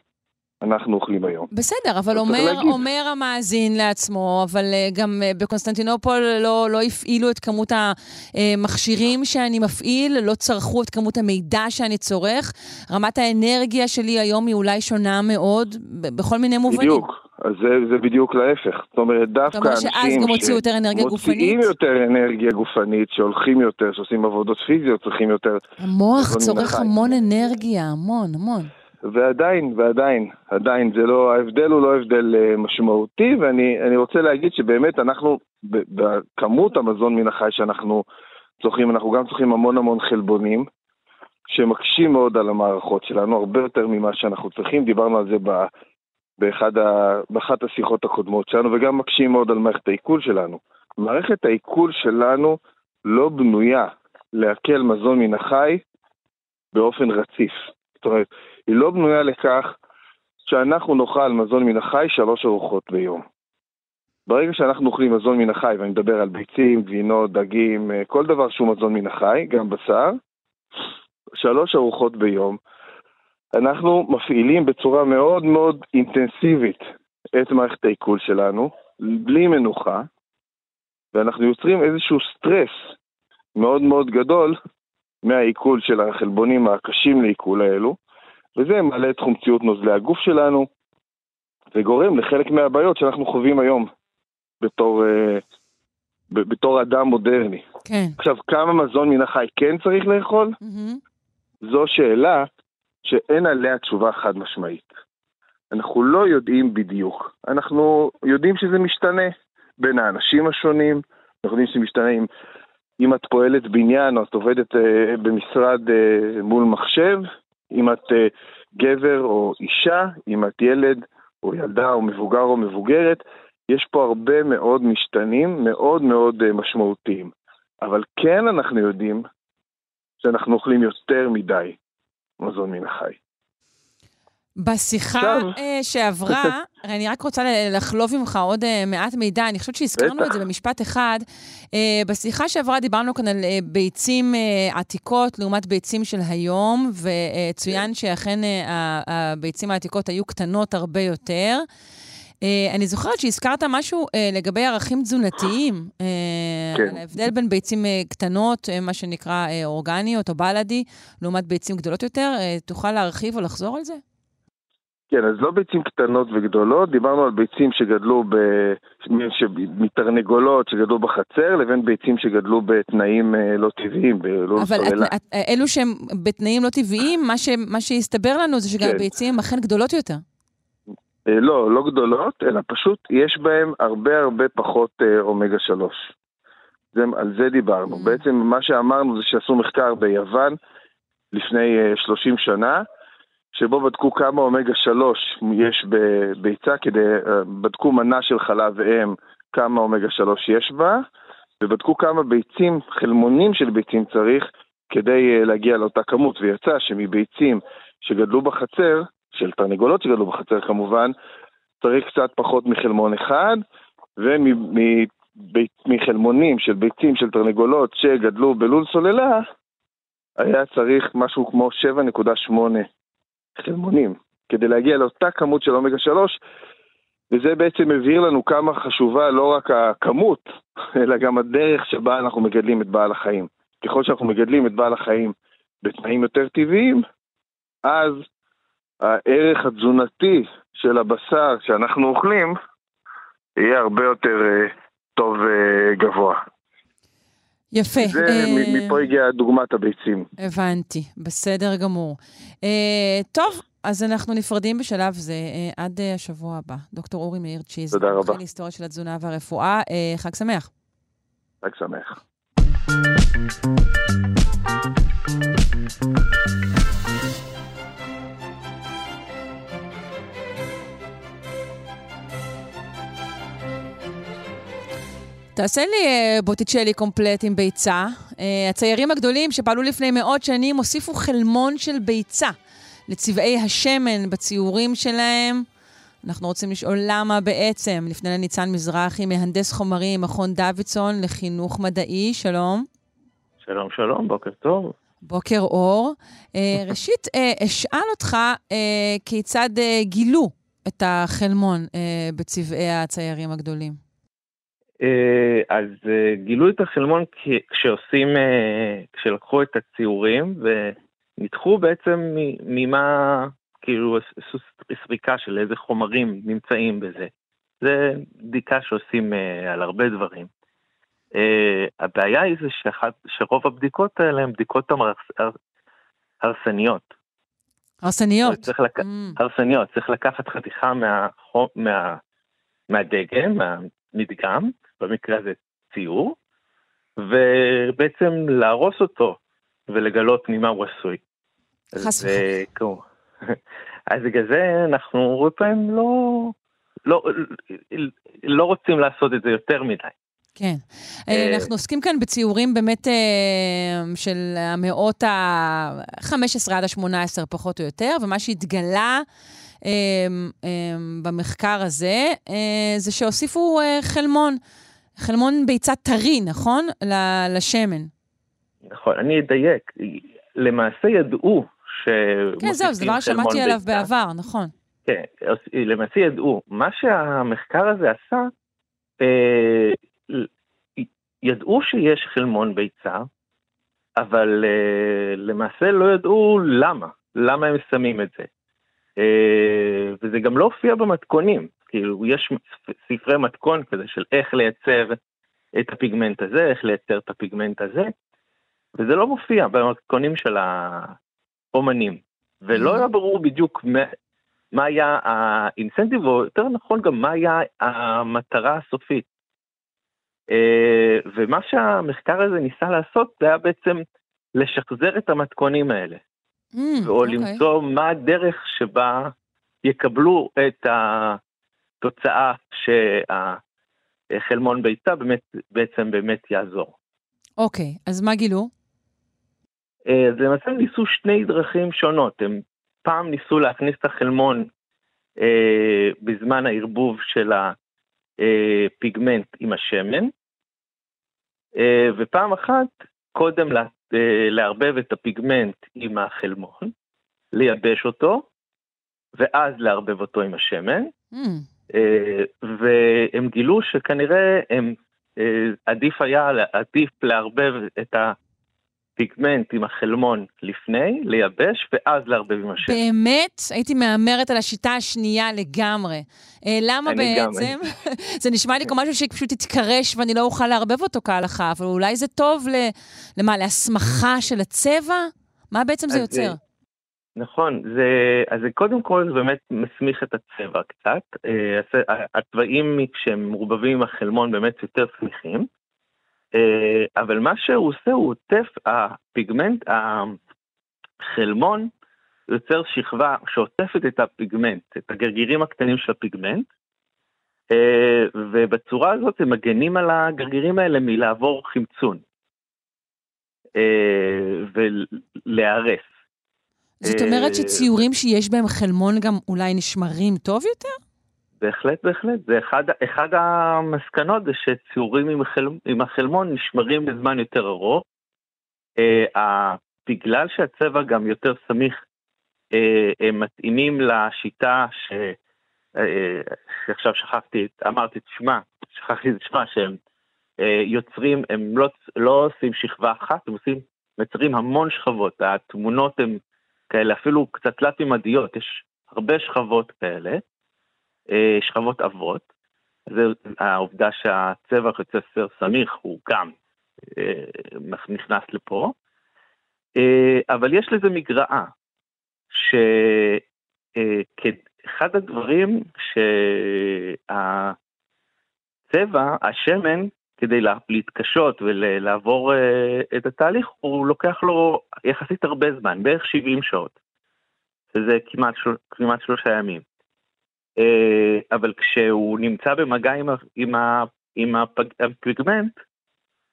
אנחנו אוכלים היום. בסדר, אבל אומר. אומר המאזין לעצמו, אבל אה, גם אה, בקונסטנטינופול לא, לא הפעילו את כמות המכשירים שאני מפעיל, לא צרכו את כמות המידע שאני צורך. רמת האנרגיה שלי היום היא אולי שונה מאוד, בכל מיני מובנים. בדיוק. אז זה, זה בדיוק להפך. זאת אומרת, דווקא אומר אנשים שאז גם הוציאו יותר אנרגיה מוציאים גופנית? יותר אנרגיה גופנית, שהולכים יותר, שעושים עבודות פיזיות, צריכים יותר. המוח צורך. המון אנרגיה, המון, המון. ועדיין, ועדיין, עדיין, זה לא, ההבדל הוא לא הבדל אה, משמעותי, ואני אני רוצה להגיד שבאמת אנחנו, בכמות המזון מן החי שאנחנו צורכים, אנחנו גם צורכים המון המון חלבונים, שמקשים מאוד על המערכות שלנו, הרבה יותר ממה שאנחנו צריכים, דיברנו על זה ב, באחד ה, באחת השיחות הקודמות שלנו, וגם מקשים מאוד על מערכת העיכול שלנו. מערכת העיכול שלנו לא בנויה לעכל מזון מן החי באופן רציף. זאת אומרת, היא לא בנויה לכך שאנחנו נאכל מזון מן החי שלוש ארוחות ביום. ברגע שאנחנו אוכלים מזון מן החי, ואני מדבר על ביצים, גבינות, דגים, אה, כל דבר שהוא מזון מן החי, גם בשר, שלוש ארוחות ביום, אנחנו מפעילים בצורה מאוד מאוד אינטנסיבית את מערכת העיכול שלנו, בלי מנוחה, ואנחנו יוצרים איזשהו סטרס מאוד מאוד גדול מהעיכול של החלבונים הקשים לעיכול האלו, וזה מעלה את חומציות נוזלי הגוף שלנו, וגורם לחלק מהבעיות שאנחנו חווים היום בתור, אה, בתור אדם מודרני. כן. עכשיו, כמה מזון מן החי כן צריך לאכול? מהמם. זו שאלה שאין עליה תשובה חד משמעית. אנחנו לא יודעים בדיוק. אנחנו יודעים שזה משתנה בין האנשים השונים, אנחנו יודעים שזה משתנה אם, אם את פועלת בניין או את עובדת אה, במשרד אה, מול מחשב, אם את אה, גבר או אישה, אם את ילד או ילדה או מבוגר או מבוגרת, יש פה הרבה מאוד משתנים מאוד מאוד אה, משמעותיים. אבל כן אנחנו יודעים שאנחנו אוכלים יותר מדי מזון מן החי. בשיחה אה, שעברה, (laughs) אני רק רוצה לחלוב ממך עוד אה, מעט מידע, אני חושבת שהזכרנו. את זה במשפט אחד. אה, בשיחה שעברה דיברנו כאן על ביצים עתיקות לעומת ביצים של היום, וצוין כן. שאכן הביצים העתיקות היו קטנות הרבה יותר. אני זוכרת שהזכרת משהו לגבי ערכים תזונתיים, כן. על ההבדל בין ביצים קטנות, מה שנקרא אורגניות או בלאדי, לעומת ביצים גדולות יותר. תוכל להרחיב או לחזור על זה? כן, אז לא ביצים קטנות וגדולות, דיברנו על ביצים שגדלו ב... מתרנגולות שגדלו בחצר, לבין ביצים שגדלו בתנאים אה, לא טבעיים, בלול אבל סוללה. את, את, אלו שהם בתנאים לא טבעיים, מה, ש, מה שהסתבר לנו זה שגם כן. הביצים אכן גדולות יותר. אה, לא, לא גדולות, אלא פשוט יש בהם הרבה הרבה פחות אה, אומגה 3. זה, על זה דיברנו. Mm. בעצם מה שאמרנו זה שעשו מחקר ביוון לפני אה, 30 שנה, שבו בדקו כמה אומגה 3 יש בביצה, כדי, אה, בדקו מנה של חלב אם, כמה אומגה 3 יש בה, ובדקו כמה ביצים, חלמונים של ביצים צריך, כדי אה, להגיע לאותה כמות, ויצא שמביצים שגדלו בחצר, של תרנגולות שגדלו בחצר כמובן, צריך קצת פחות מחלמון אחד, ומחלמונים של ביצים של תרנגולות שגדלו בלול סוללה, היה צריך משהו כמו 7.8 חלמונים, כדי להגיע לאותה כמות של אומגה 3, וזה בעצם מבהיר לנו כמה חשובה לא רק הכמות, אלא גם הדרך שבה אנחנו מגדלים את בעל החיים. ככל שאנחנו מגדלים את בעל החיים בתנאים יותר טבעיים, אז הערך התזונתי של הבשר שאנחנו אוכלים יהיה הרבה יותר אה, טוב וגבוה. יפה. זה, אה, מפה הגיעה דוגמת הביצים. הבנתי, בסדר גמור. אה, טוב, אז אנחנו נפרדים בשלב זה אה, עד אה, השבוע הבא. דוקטור אורי מאיר צ'יז, תודה רבה. מומחה להיסטוריה של התזונה והרפואה. אה, חג שמח. חג שמח. תעשה לי אה, בוטיצ'לי קומפלט עם ביצה. אה, הציירים הגדולים שפעלו לפני מאות שנים הוסיפו חלמון של ביצה לצבעי השמן בציורים שלהם. אנחנו רוצים לשאול למה בעצם. נפנה לניצן מזרחי, מהנדס חומרים, מכון דוידסון לחינוך מדעי. שלום. שלום, שלום, בוקר טוב. בוקר אור. אה, (laughs) ראשית, אשאל אותך כיצד גילו את החלמון בצבעי הציירים הגדולים. אה, אז אה, גילו את החלמון כשעושים, אה, כשלקחו את הציורים וניתחו בעצם ממה, כאילו, עשו סריקה של איזה חומרים נמצאים בזה. זה בדיקה שעושים על הרבה דברים. הבעיה היא זה שאחת, שרוב הבדיקות האלה הן בדיקות הרסניות. הרסניות. צריך לק... Mm, הרסניות, צריך לקחת חתיכה מהחום, מה, מהדגם, מהמדגם, במקרה הזה ציור, ובעצם להרוס אותו ולגלות ממה הוא עשוי. חס ו- כמו- (laughs) אז בגלל זה אנחנו הרבה פעמים לא, לא, לא רוצים לעשות את זה יותר מדי. כן. אה, אה, אנחנו עוסקים כאן בציורים באמת אה, של המאות ה-15 עד ה-18 פחות או יותר, ומה שהתגלה במחקר הזה, זה שהוסיפו חלמון, חלמון ביצה טרי, נכון? לשמן. נכון, אני אדייק. למעשה ידעו ש... כן, זהו, זה דבר ששמעתי עליו בעבר, נכון. כן, למעשה ידעו. מה שהמחקר הזה עשה, אה, ידעו שיש חלמון ביצה, אבל אה, למעשה לא ידעו למה, למה הם שמים את זה. אה, וזה גם לא הופיע במתכונים, כאילו יש ספרי מתכון כזה של איך לייצר את הפיגמנט הזה, איך לייצר את הפיגמנט הזה, וזה לא מופיע במתכונים של האומנים, ולא היה ברור בדיוק מה, מה היה האינסנטיב, או יותר נכון גם מה היה המטרה הסופית. אה, ומה שהמחקר הזה ניסה לעשות זה היה בעצם לשחזר את המתכונים האלה, Mm, או אוקיי. למצוא מה הדרך שבה יקבלו את התוצאה שהחלמון ביצה באמת, בעצם באמת יעזור. אוקיי, אז מה גילו? אה, אז למעשה הם ניסו שני דרכים שונות, הם פעם ניסו להכניס את החלמון אה, בזמן הערבוב של הפיגמנט עם השמן, אה, ופעם אחת קודם לה, אה, לערבב את הפיגמנט עם החלמון, לייבש אותו, ואז לערבב אותו עם השמן, Mm, והם גילו שכנראה הם, אה, עדיף היה, עדיף לערבב את הפיגמנט עם החלמון לפני, לייבש, ואז לערבב עם השם. באמת? הייתי מהמרת על השיטה השנייה לגמרי. אה, למה בעצם? (laughs) זה נשמע לי כמו משהו שפשוט יתקרש ואני לא אוכל לערבב אותו כהלכה, אבל אולי זה טוב. למה, להסמכה של הצבע? מה בעצם זה- יוצר? נכון, זה, אז זה קודם כל זה באמת מסמיך את הצבע קצת. אה, הצ- הצבעים כשהם מעורבבים עם החלמון באמת יותר סמיכים. אה, אבל מה שהוא עושה, הוא עוטף, הפיגמנט, החלמון יוצר שכבה שעוטפת את הפיגמנט, את הגרגירים הקטנים של הפיגמנט, אה, ובצורה הזאת הם מגנים על הגרגירים האלה מלעבור חמצון אה, ולהיהרס. זאת אומרת אה, שציורים שיש בהם חלמון גם אולי נשמרים טוב יותר? בהחלט, בהחלט. זה אחד, אחד המסקנות זה שציורים עם, החל, עם החלמון נשמרים לזמן יותר ארוך. Uh, בגלל שהצבע גם יותר סמיך, uh, הם מתאימים לשיטה ש... uh, שעכשיו שכחתי, אמרתי את שמה, שכחתי את שמה, שהם uh, יוצרים, הם לא, לא עושים שכבה אחת, הם עושים, מצרים המון שכבות. התמונות הן כאלה, אפילו קצת תלת-ממדיות, יש הרבה שכבות כאלה. אה, שכבות עבות. זה העובדה שהצבע יוצא סר סמיך הוא גם אה, נכנס לפה. אה, אבל יש לזה מגרעה, שאחד הדברים שהצבע, השמן, כדי לה- להתקשות ולעבור אה, את התהליך, הוא לוקח לו יחסית הרבה זמן, בערך 70 שעות. שזה כמעט, של... כמעט שלושה ימים. אה, אבל כשהוא נמצא במגע עם, ה- עם, ה- עם הפג- הפיגמנט,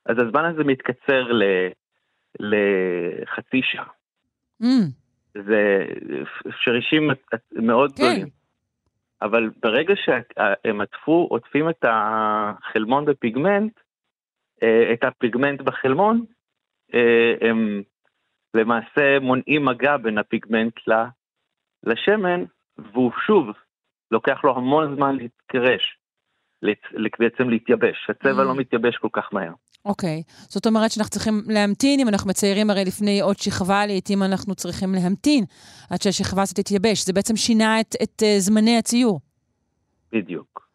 אז הזמן הזה מתקצר ל, לחצי שעה. Mm, זה שרישים מאוד כן. גדולים. אבל ברגע שהם עטפו, עוטפים את החלמון בפיגמנט, אה, את הפיגמנט בחלמון, אה, הם למעשה מונעים מגע בין הפיגמנט לשמן, והוא שוב, לוקח לו המון זמן להתקרש, בעצם להתייבש. הצבע Mm. לא מתייבש כל כך מהר. אוקיי. זאת אומרת שאנחנו צריכים להמתין, אם אנחנו מציירים הרי לפני עוד שכבה, לעתים אנחנו צריכים להמתין עד שהשכבה הזאת תתייבש. זה בעצם שינה את, את uh, זמני הציור. בדיוק.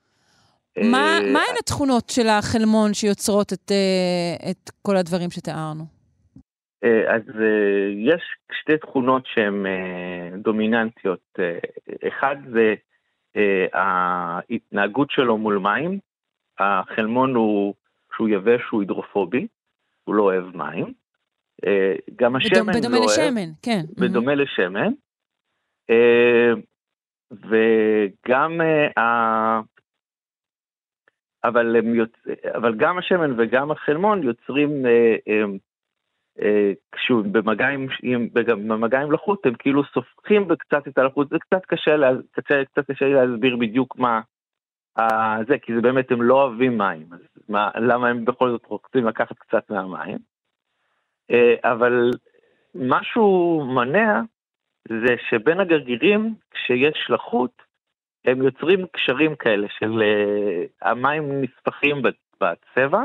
מה, אה, מהן התכונות של החלמון שיוצרות את, uh, את כל הדברים שתיארנו? אה, אז אה, יש שתי תכונות שהן אה, דומיננטיות. אה, אחד זה אה, ההתנהגות שלו מול מים. החלמון הוא, כשהוא יבש הוא הידרופובי, הוא לא אוהב מים. אה, גם השמן בדומה, בדומה לא אוהב. לשמן, כן. בדומה לשמן. אה, וגם אה, ה... אבל, יוצ... אבל גם השמן וגם החלמון יוצרים, כשהוא במגע עם, במגע עם לחות, הם כאילו סופחים קצת את הלחות, זה קצת קשה, קצת, קצת קשה להסביר בדיוק מה זה, כי זה באמת, הם לא אוהבים מים, אז מה, למה הם בכל זאת רוצים לקחת קצת מהמים. אה, אבל משהו מונע זה שבין הגרגירים, כשיש לחות, הם יוצרים קשרים כאלה של uh, המים נספחים בצבע,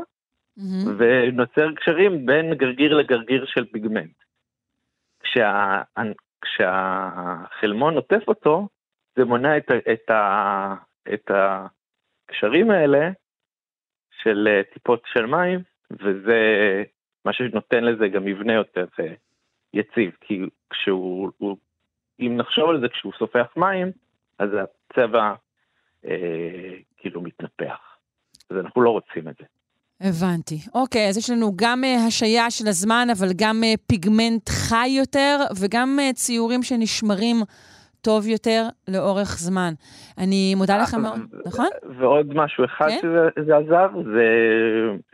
מהמם. ונוצר קשרים בין גרגיר לגרגיר של פיגמנט. כשה, כשהחלמון עוטף אותו, זה מונע את, את, ה, את הקשרים האלה של אה, טיפות של מים, וזה מה שנותן לזה גם מבנה יותר אה, יציב, כי כשהוא, הוא, אם נחשוב על זה, כשהוא סופח מים, אז הצבע אה, כאילו מתנפח. אז אנחנו לא רוצים את זה. הבנתי. אוקיי, אז יש לנו גם uh, השעיה של הזמן, אבל גם uh, פיגמנט חי יותר, וגם ציורים שנשמרים טוב יותר לאורך זמן. אני מודה לך מאוד, נכון? ועוד משהו אחד כן? שזה עזר, זה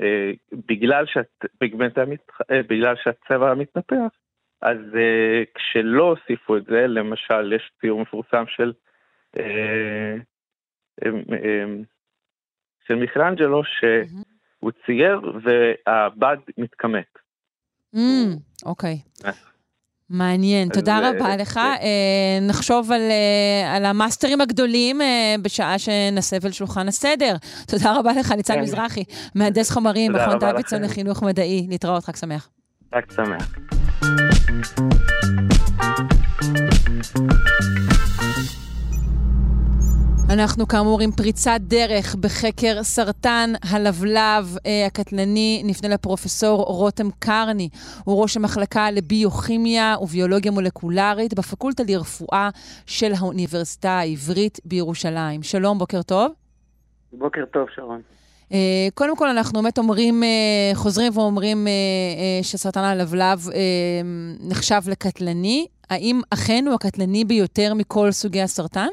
אה, בגלל, שהפיגמנט היה מתח... אה, בגלל שהצבע מתנפח, אז אה, כשלא הוסיפו את זה, למשל, יש ציור מפורסם של, אה, אה, אה, של מיכלנג'לו, שהוא צייר והבד מתכמת. Mm, אוקיי. מעניין, תודה אה, רבה לך. כן. אה, נחשוב על, אה, על המאסטרים הגדולים אה, בשעה שנסב אל שולחן הסדר. תודה רבה לך, ניצן כן. מזרחי, מהנדס חומרים, מכון דוידסון. לחינוך מדעי. להתראות, חג שמח. רק שמח. אנחנו כאמור עם פריצת דרך בחקר סרטן הלבלב אה, הקטלני. נפנה לפרופסור רותם קרני, הוא ראש המחלקה לביוכימיה וביולוגיה מולקולרית בפקולטה לרפואה של האוניברסיטה העברית בירושלים. שלום, בוקר טוב. בוקר טוב, שרון. Uh, קודם כל, אנחנו באמת אומרים, uh, חוזרים ואומרים uh, uh, שסרטן הלבלב uh, נחשב לקטלני. האם אכן הוא הקטלני ביותר מכל סוגי הסרטן?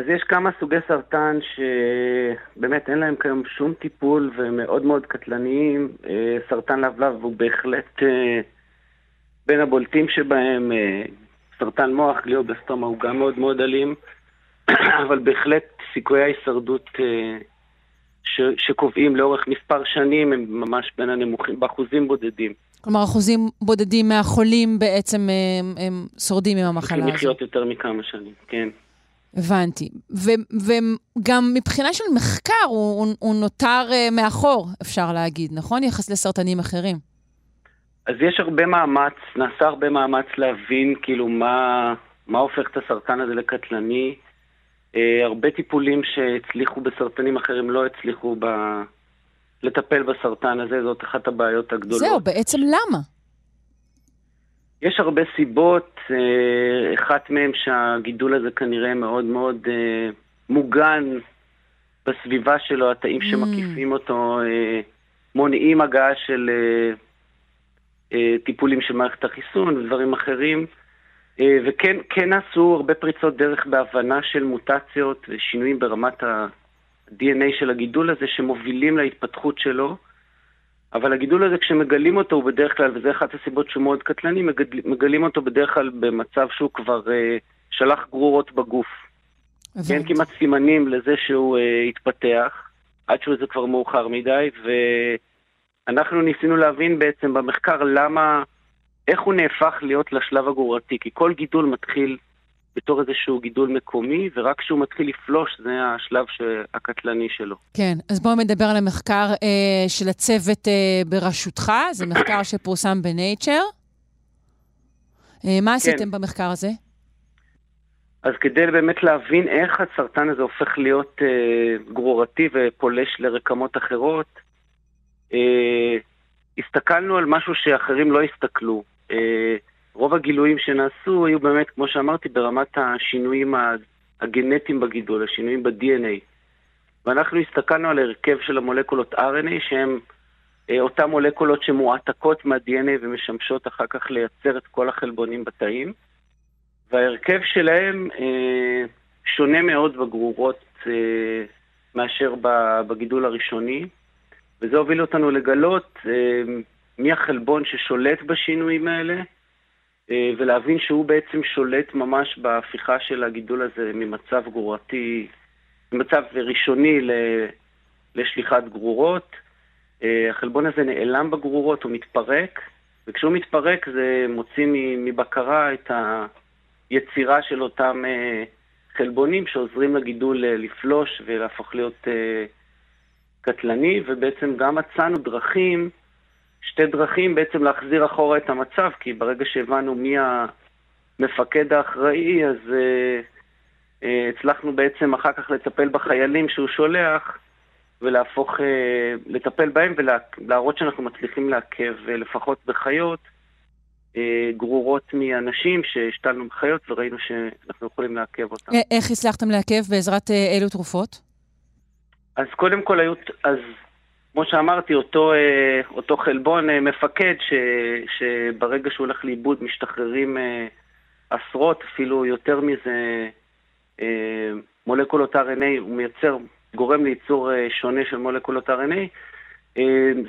אז יש כמה סוגי סרטן שבאמת אין להם כיום שום טיפול והם מאוד מאוד קטלניים. אה, סרטן לבלב הוא בהחלט אה, בין הבולטים שבהם. אה, סרטן מוח, גליובסטומה, הוא גם מאוד מאוד אלים, (clears throat) אבל בהחלט סיכויי ההישרדות ש, שקובעים לאורך מספר שנים הם ממש בין הנמוכים, באחוזים בודדים. כלומר, אחוזים בודדים מהחולים בעצם הם, הם שורדים עם המחלה צריכים הזאת. לחיות יותר מכמה שנים, כן. הבנתי. ו- וגם מבחינה של מחקר, הוא, הוא, הוא נותר uh, מאחור, אפשר להגיד, נכון? יחס לסרטנים אחרים. אז יש הרבה מאמץ, נעשה הרבה מאמץ להבין כאילו מה, מה הופך את הסרטן הזה לקטלני. אה, הרבה טיפולים שהצליחו בסרטנים אחרים לא הצליחו ב... לטפל בסרטן הזה, זאת אחת הבעיות הגדולות. זהו, בעצם למה? יש הרבה סיבות, אה, אחת מהן שהגידול הזה כנראה מאוד מאוד אה, מוגן בסביבה שלו, התאים שמקיפים אותו אה, מונעים הגעה של טיפולים של מערכת החיסון ודברים אחרים. וכן כן נעשו הרבה פריצות דרך בהבנה של מוטציות ושינויים ברמת ה-DNA של הגידול הזה שמובילים להתפתחות שלו. אבל הגידול הזה, כשמגלים אותו, הוא בדרך כלל, וזו אחת הסיבות שהוא מאוד קטלני, מגל, מגלים אותו בדרך כלל במצב שהוא כבר אה, שלח גרורות בגוף. אין הבנתי. כמעט סימנים לזה שהוא אה, התפתח, עד שזה כבר מאוחר מדי, ואנחנו ניסינו להבין בעצם במחקר למה, איך הוא נהפך להיות לשלב הגרורתי, כי כל גידול מתחיל בתור איזשהו גידול מקומי, ורק כשהוא מתחיל לפלוש זה השלב. הקטלני שלו. כן, אז בואו נדבר על המחקר אה, של הצוות אה, בראשותך, זה (coughs) מחקר שפורסם בנייצ'ר. אה, מה עשיתם במחקר הזה? אז כדי באמת להבין איך הסרטן הזה הופך להיות אה, גרורתי ופולש לרקמות אחרות, אה, הסתכלנו על משהו שאחרים לא הסתכלו. אה, רוב הגילויים שנעשו היו באמת, כמו שאמרתי, ברמת השינויים הגנטיים בגידול, השינויים ב-DNA. ואנחנו הסתכלנו על הרכב של המולקולות RNA, שהן אה, אותן מולקולות שמועתקות מה-DNA ומשמשות אחר כך לייצר את כל החלבונים בתאים. וההרכב שלהם אה, שונה מאוד בגרורות אה, מאשר בגידול הראשוני, וזה הוביל אותנו לגלות אה, מי החלבון ששולט בשינויים האלה, ולהבין שהוא בעצם שולט ממש בהפיכה של הגידול הזה ממצב גרורתי, ממצב ראשוני לשליחת גרורות. אה, החלבון הזה נעלם בגרורות, הוא מתפרק, וכשהוא מתפרק זה מוציא מבקרה את היצירה של אותם אה, חלבונים שעוזרים לגידול לפלוש ולהפוך להיות קטלני, ובעצם גם מצאנו דרכים שתי דרכים בעצם להחזיר אחורה את המצב, כי ברגע שהבנו מי המפקד האחראי, אז uh, uh, הצלחנו בעצם אחר כך לטפל בחיילים שהוא שולח, ולהפוך, uh, לטפל בהם ולהראות שאנחנו מצליחים לעכב, uh, לפחות בחיות, גרורות מאנשים שהשתלנו בחיות וראינו שאנחנו יכולים לעכב אותם. איך הצלחתם לעכב? בעזרת אילו תרופות? אז קודם כל היו... אז כמו שאמרתי, אותו, אותו חלבון מפקד, ש, שברגע שהוא הולך לאיבוד משתחררים עשרות, אפילו יותר מזה, מולקולות RNA, הוא מייצר, גורם לייצור שונה של מולקולות RNA,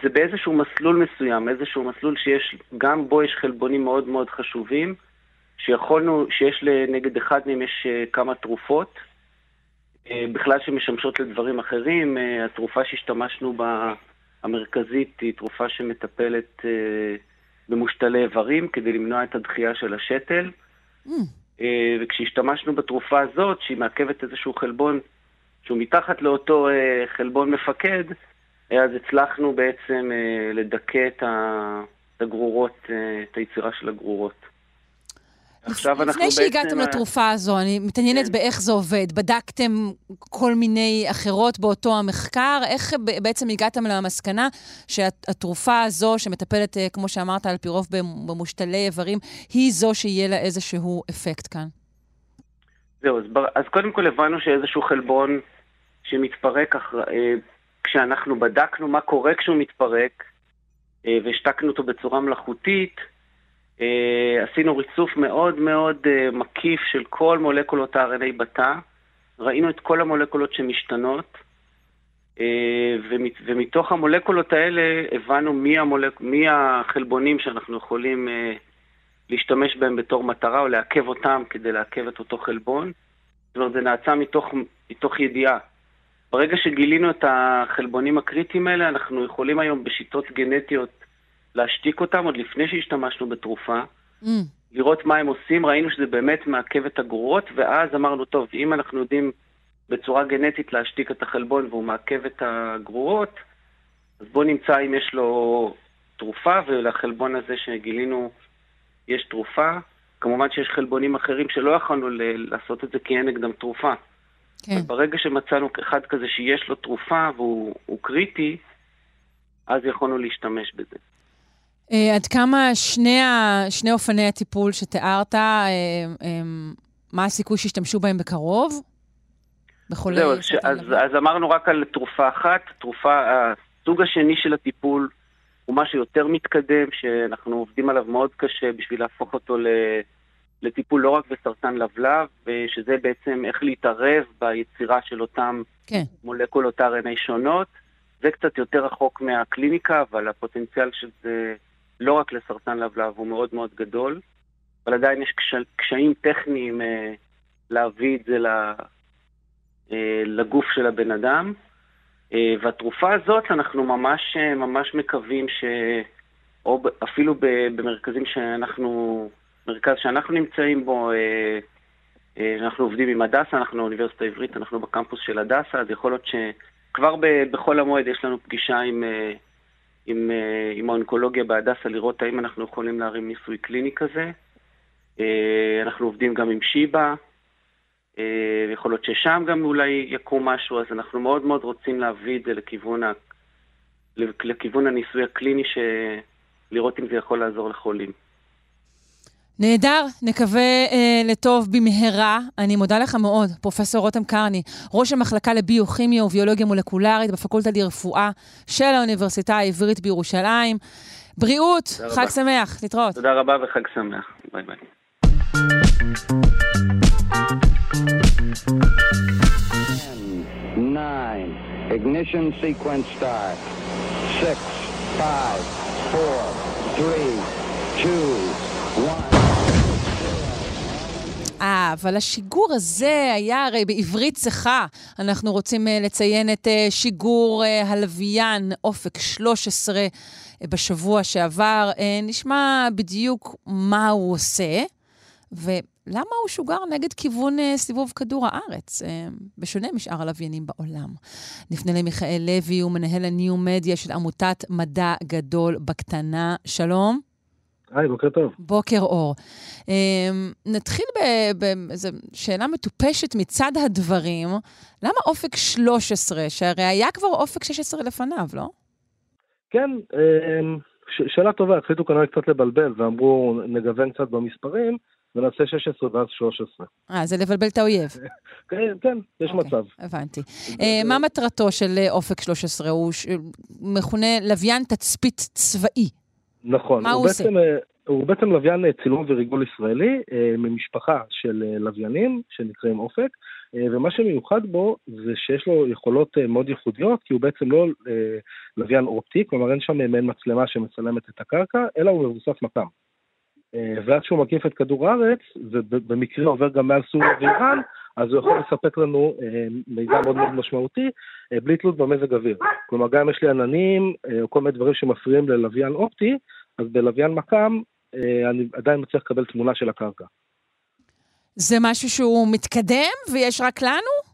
זה באיזשהו מסלול מסוים, איזשהו מסלול שיש, גם בו יש חלבונים מאוד מאוד חשובים, שיכולנו, שיש נגד אחד מהם יש כמה תרופות, בכלל שמשמשות לדברים אחרים. התרופה שהשתמשנו בה, המרכזית, היא תרופה שמטפלת במושתלי איברים כדי למנוע את הדחייה של השתל. Mm. אה, וכשהשתמשנו בתרופה הזאת, שהיא מעכבת איזשהו חלבון שהוא מתחת לאותו אה, חלבון מפקד, אז הצלחנו בעצם אה, לדכא את הגרורות, את היצירה של הגרורות. עכשיו אנחנו בעצם... לפני שהגעתם לתרופה הזו, אני מתעניינת כן. באיך זה עובד. בדקתם כל מיני אחרות באותו המחקר? איך בעצם הגעתם למסקנה שהתרופה הזו, שמטפלת, כמו שאמרת, על פי רוב במושתלי איברים, היא זו שיהיה לה איזשהו אפקט כאן? זהו, אז, אז קודם כל הבנו שאיזשהו חלבון שמתפרק, אחר, אה, כשאנחנו בדקנו מה קורה כשהוא מתפרק, אה, והשתקנו אותו בצורה מלאכותית, אה, עשינו ריצוף מאוד מאוד אה, מקיף של כל מולקולות ה-RNA בתא, ראינו את כל המולקולות שמשתנות, אה, ומתוך המולקולות האלה הבנו מי, המולק... מי החלבונים שאנחנו יכולים להשתמש בהם בתור מטרה או לעכב אותם כדי לעכב את אותו חלבון. זאת אומרת, זה נעצה מתוך, מתוך ידיעה. ברגע שגילינו את החלבונים הקריטיים האלה, אנחנו יכולים היום בשיטות גנטיות להשתיק אותם עוד לפני שהשתמשנו בתרופה, mm. לראות מה הם עושים, ראינו שזה באמת מעכב את הגרורות, ואז אמרנו, טוב, אם אנחנו יודעים בצורה גנטית להשתיק את החלבון והוא מעכב את הגרורות, אז בואו נמצא אם יש לו תרופה, ולחלבון הזה שגילינו יש תרופה. כמובן שיש חלבונים אחרים שלא יכולנו לעשות את זה כי אין נגדם תרופה. כן. אבל ברגע שמצאנו אחד כזה שיש לו תרופה והוא קריטי, אז יכולנו להשתמש בזה. Uh, עד כמה שני, ה, שני אופני הטיפול שתיארת, um, מה הסיכוי שישתמשו בהם בקרוב? בחולי... זהו, אז, אז, אז אמרנו רק על תרופה אחת. תרופה, הסוג השני של הטיפול הוא משהו יותר מתקדם, שאנחנו עובדים עליו מאוד קשה בשביל להפוך אותו ל, לטיפול לא רק בסרטן לבלב, שזה בעצם איך להתערב ביצירה של אותם כן. מולקולות RNA שונות. זה קצת יותר רחוק מהקליניקה, אבל הפוטנציאל של זה... לא רק לסרטן לבלב, הוא מאוד מאוד גדול, אבל עדיין יש קש... קשיים טכניים אה, להביא את זה אה, לגוף של הבן אדם. אה, והתרופה הזאת, אנחנו ממש, אה, ממש מקווים ש... או אפילו במרכזים שאנחנו, מרכז שאנחנו נמצאים בו, אה, אה, אנחנו עובדים עם הדסה, אנחנו באוניברסיטה העברית, אנחנו בקמפוס של הדסה, אז יכול להיות שכבר בחול המועד יש לנו פגישה עם... אה, עם, אה, עם האונקולוגיה בהדסה לראות האם אנחנו יכולים להרים ניסוי קליני כזה. אה, אנחנו עובדים גם עם שיבא, אה, יכול להיות ששם גם אולי יקום משהו, אז אנחנו מאוד מאוד רוצים להביא את זה לכיוון, ה... לכיוון הניסוי הקליני, ש... לראות אם זה יכול לעזור לחולים. נהדר, נקווה אה, לטוב במהרה. אני מודה לך מאוד, פרופ' רותם קרני, ראש המחלקה לביוכימיה וביולוגיה מולקולרית בפקולטה לרפואה של האוניברסיטה העברית בירושלים. בריאות, חג רבה. שמח, להתראות. תודה רבה וחג שמח. ביי ביי. Nine. Ignition sequence start. Six, five, four, three, two, one. אה, אבל השיגור הזה היה הרי בעברית צחה. אנחנו רוצים uh, לציין את uh, שיגור uh, הלוויין אופק 13 uh, בשבוע שעבר. נשמע בדיוק מה הוא עושה, ולמה הוא שוגר נגד כיוון סיבוב כדור הארץ, בשונה משאר הלוויינים בעולם. נפנה למיכאל לוי, הוא מנהל הניו-מדיה של עמותת מדע גדול בקטנה. שלום. היי, בוקר טוב. בוקר אור. Um, נתחיל באיזו שאלה מטופשת מצד הדברים. למה אופק 13, שהרי היה כבר אופק 16 לפניו, לא? כן, אמ, שאלה טובה, החליטו כנראה קצת לבלבל ואמרו נגוון קצת במספרים ונעשה 16 ואז 13. אה, זה לבלבל את האויב. (laughs) כן, כן, יש okay, אוקיי, מצב. הבנתי. Uh, מה מטרתו של אופק 13? הוא. מכונה לוויין תצפית צבאי. נכון. מה הוא, הוא עושה? בעצם, אה, הוא בעצם לוויין אה, צילום וריגול ישראלי אה, ממשפחה של לוויינים שנקראים אופק, ומה שמיוחד בו זה שיש לו יכולות מאוד ייחודיות, כי הוא בעצם לא לוויין אופטי, כלומר אין שם מעין מצלמה שמצלמת את הקרקע, אלא הוא מבוסס מפ"ם. ועד שהוא מקיף את כדור הארץ, ובמקרה עובר גם מעל סוריה ואיראן, אז הוא יכול לספק לנו מידע מאוד מאוד משמעותי, בלי תלות במזג אוויר. כלומר, גם אם יש לי עננים, או כל מיני דברים שמפריעים ללוויין אופטי, אז בלוויין מכ"ם אה, אני עדיין מצליח לקבל תמונה של הקרקע. זה משהו שהוא מתקדם ויש רק לנו?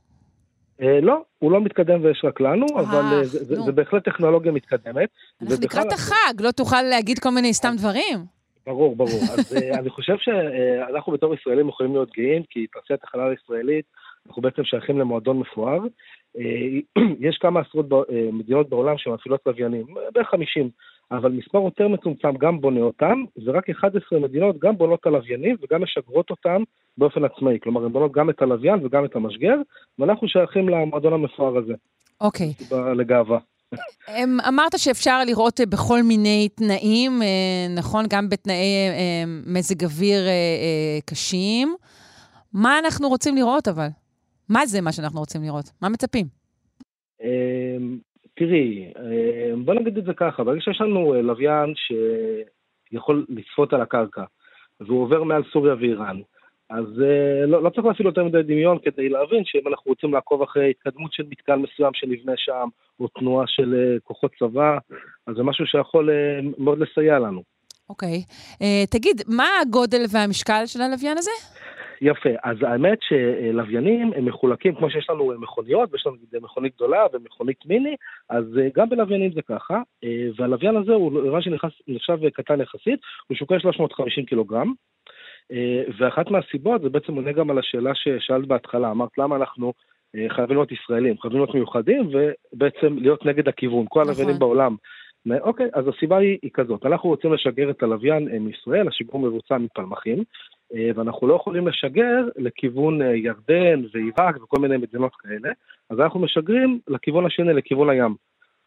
אה, לא, הוא לא מתקדם ויש רק לנו, אבל אה, זה, זה, נו. זה בהחלט טכנולוגיה מתקדמת. אנחנו לקראת החג, לא תוכל להגיד כל מיני סתם דברים? ברור, ברור. (laughs) אז אה, אני חושב שאנחנו בתור ישראלים יכולים להיות גאים, כי תעשיית החלל הישראלית, אנחנו בעצם שייכים למועדון מפואר. אה, (clears throat) יש כמה עשרות אה, מדינות בעולם שמפעילות לוויינים, בערך 50, אבל מספר יותר מצומצם גם בונה אותם, ורק 11 מדינות גם בונות את הלוויינים וגם משגרות אותם באופן עצמאי. כלומר, הן בונות גם את הלוויין וגם את המשגר, ואנחנו שייכים למועדון המפואר הזה, אוקיי. סיבה לגאווה. אמ, אמרת שאפשר לראות אה, בכל מיני תנאים, אה, נכון? גם בתנאי אה, מזג אוויר קשים. מה אנחנו רוצים לראות אבל? מה זה מה שאנחנו רוצים לראות? מה מצפים? אמ, תראי, אמ, בוא נגיד את זה ככה, ברגע שיש לנו לוויין שיכול לצפות על הקרקע, והוא עובר מעל סוריה ואיראן, אז אה, לא, לא צריך להפעיל יותר מדי דמיון כדי להבין שאם אנחנו רוצים לעקוב אחרי התקדמות של מתקן מסוים שנבנה שם, או תנועה של אה, כוחות צבא, אז זה משהו שיכול אה, מאוד לסייע לנו. אוקיי. אה, תגיד, מה הגודל והמשקל של הלוויין הזה? יפה, אז האמת שלוויינים הם מחולקים, כמו שיש לנו מכוניות, ויש לנו מכונית גדולה ומכונית מיני, אז גם בלוויינים זה ככה, והלוויין הזה הוא לוויין שנחשב קטן יחסית, הוא שוקל 350 קילוגרם, ואחת מהסיבות זה בעצם עונה גם על השאלה ששאלת בהתחלה, אמרת למה אנחנו אה, חייבים להיות ישראלים, חייבים להיות מיוחדים, ובעצם להיות נגד הכיוון, כל נכון. הלוויינים בעולם. אוקיי, אז הסיבה היא, היא כזאת, אנחנו רוצים לשגר את הלוויין אה, מישראל, השיגור מבוצע מפלמחים, אה, ואנחנו לא יכולים לשגר לכיוון אה, ירדן ועיראק וכל מיני מדינות כאלה, אז אנחנו משגרים לכיוון השני, לכיוון הים.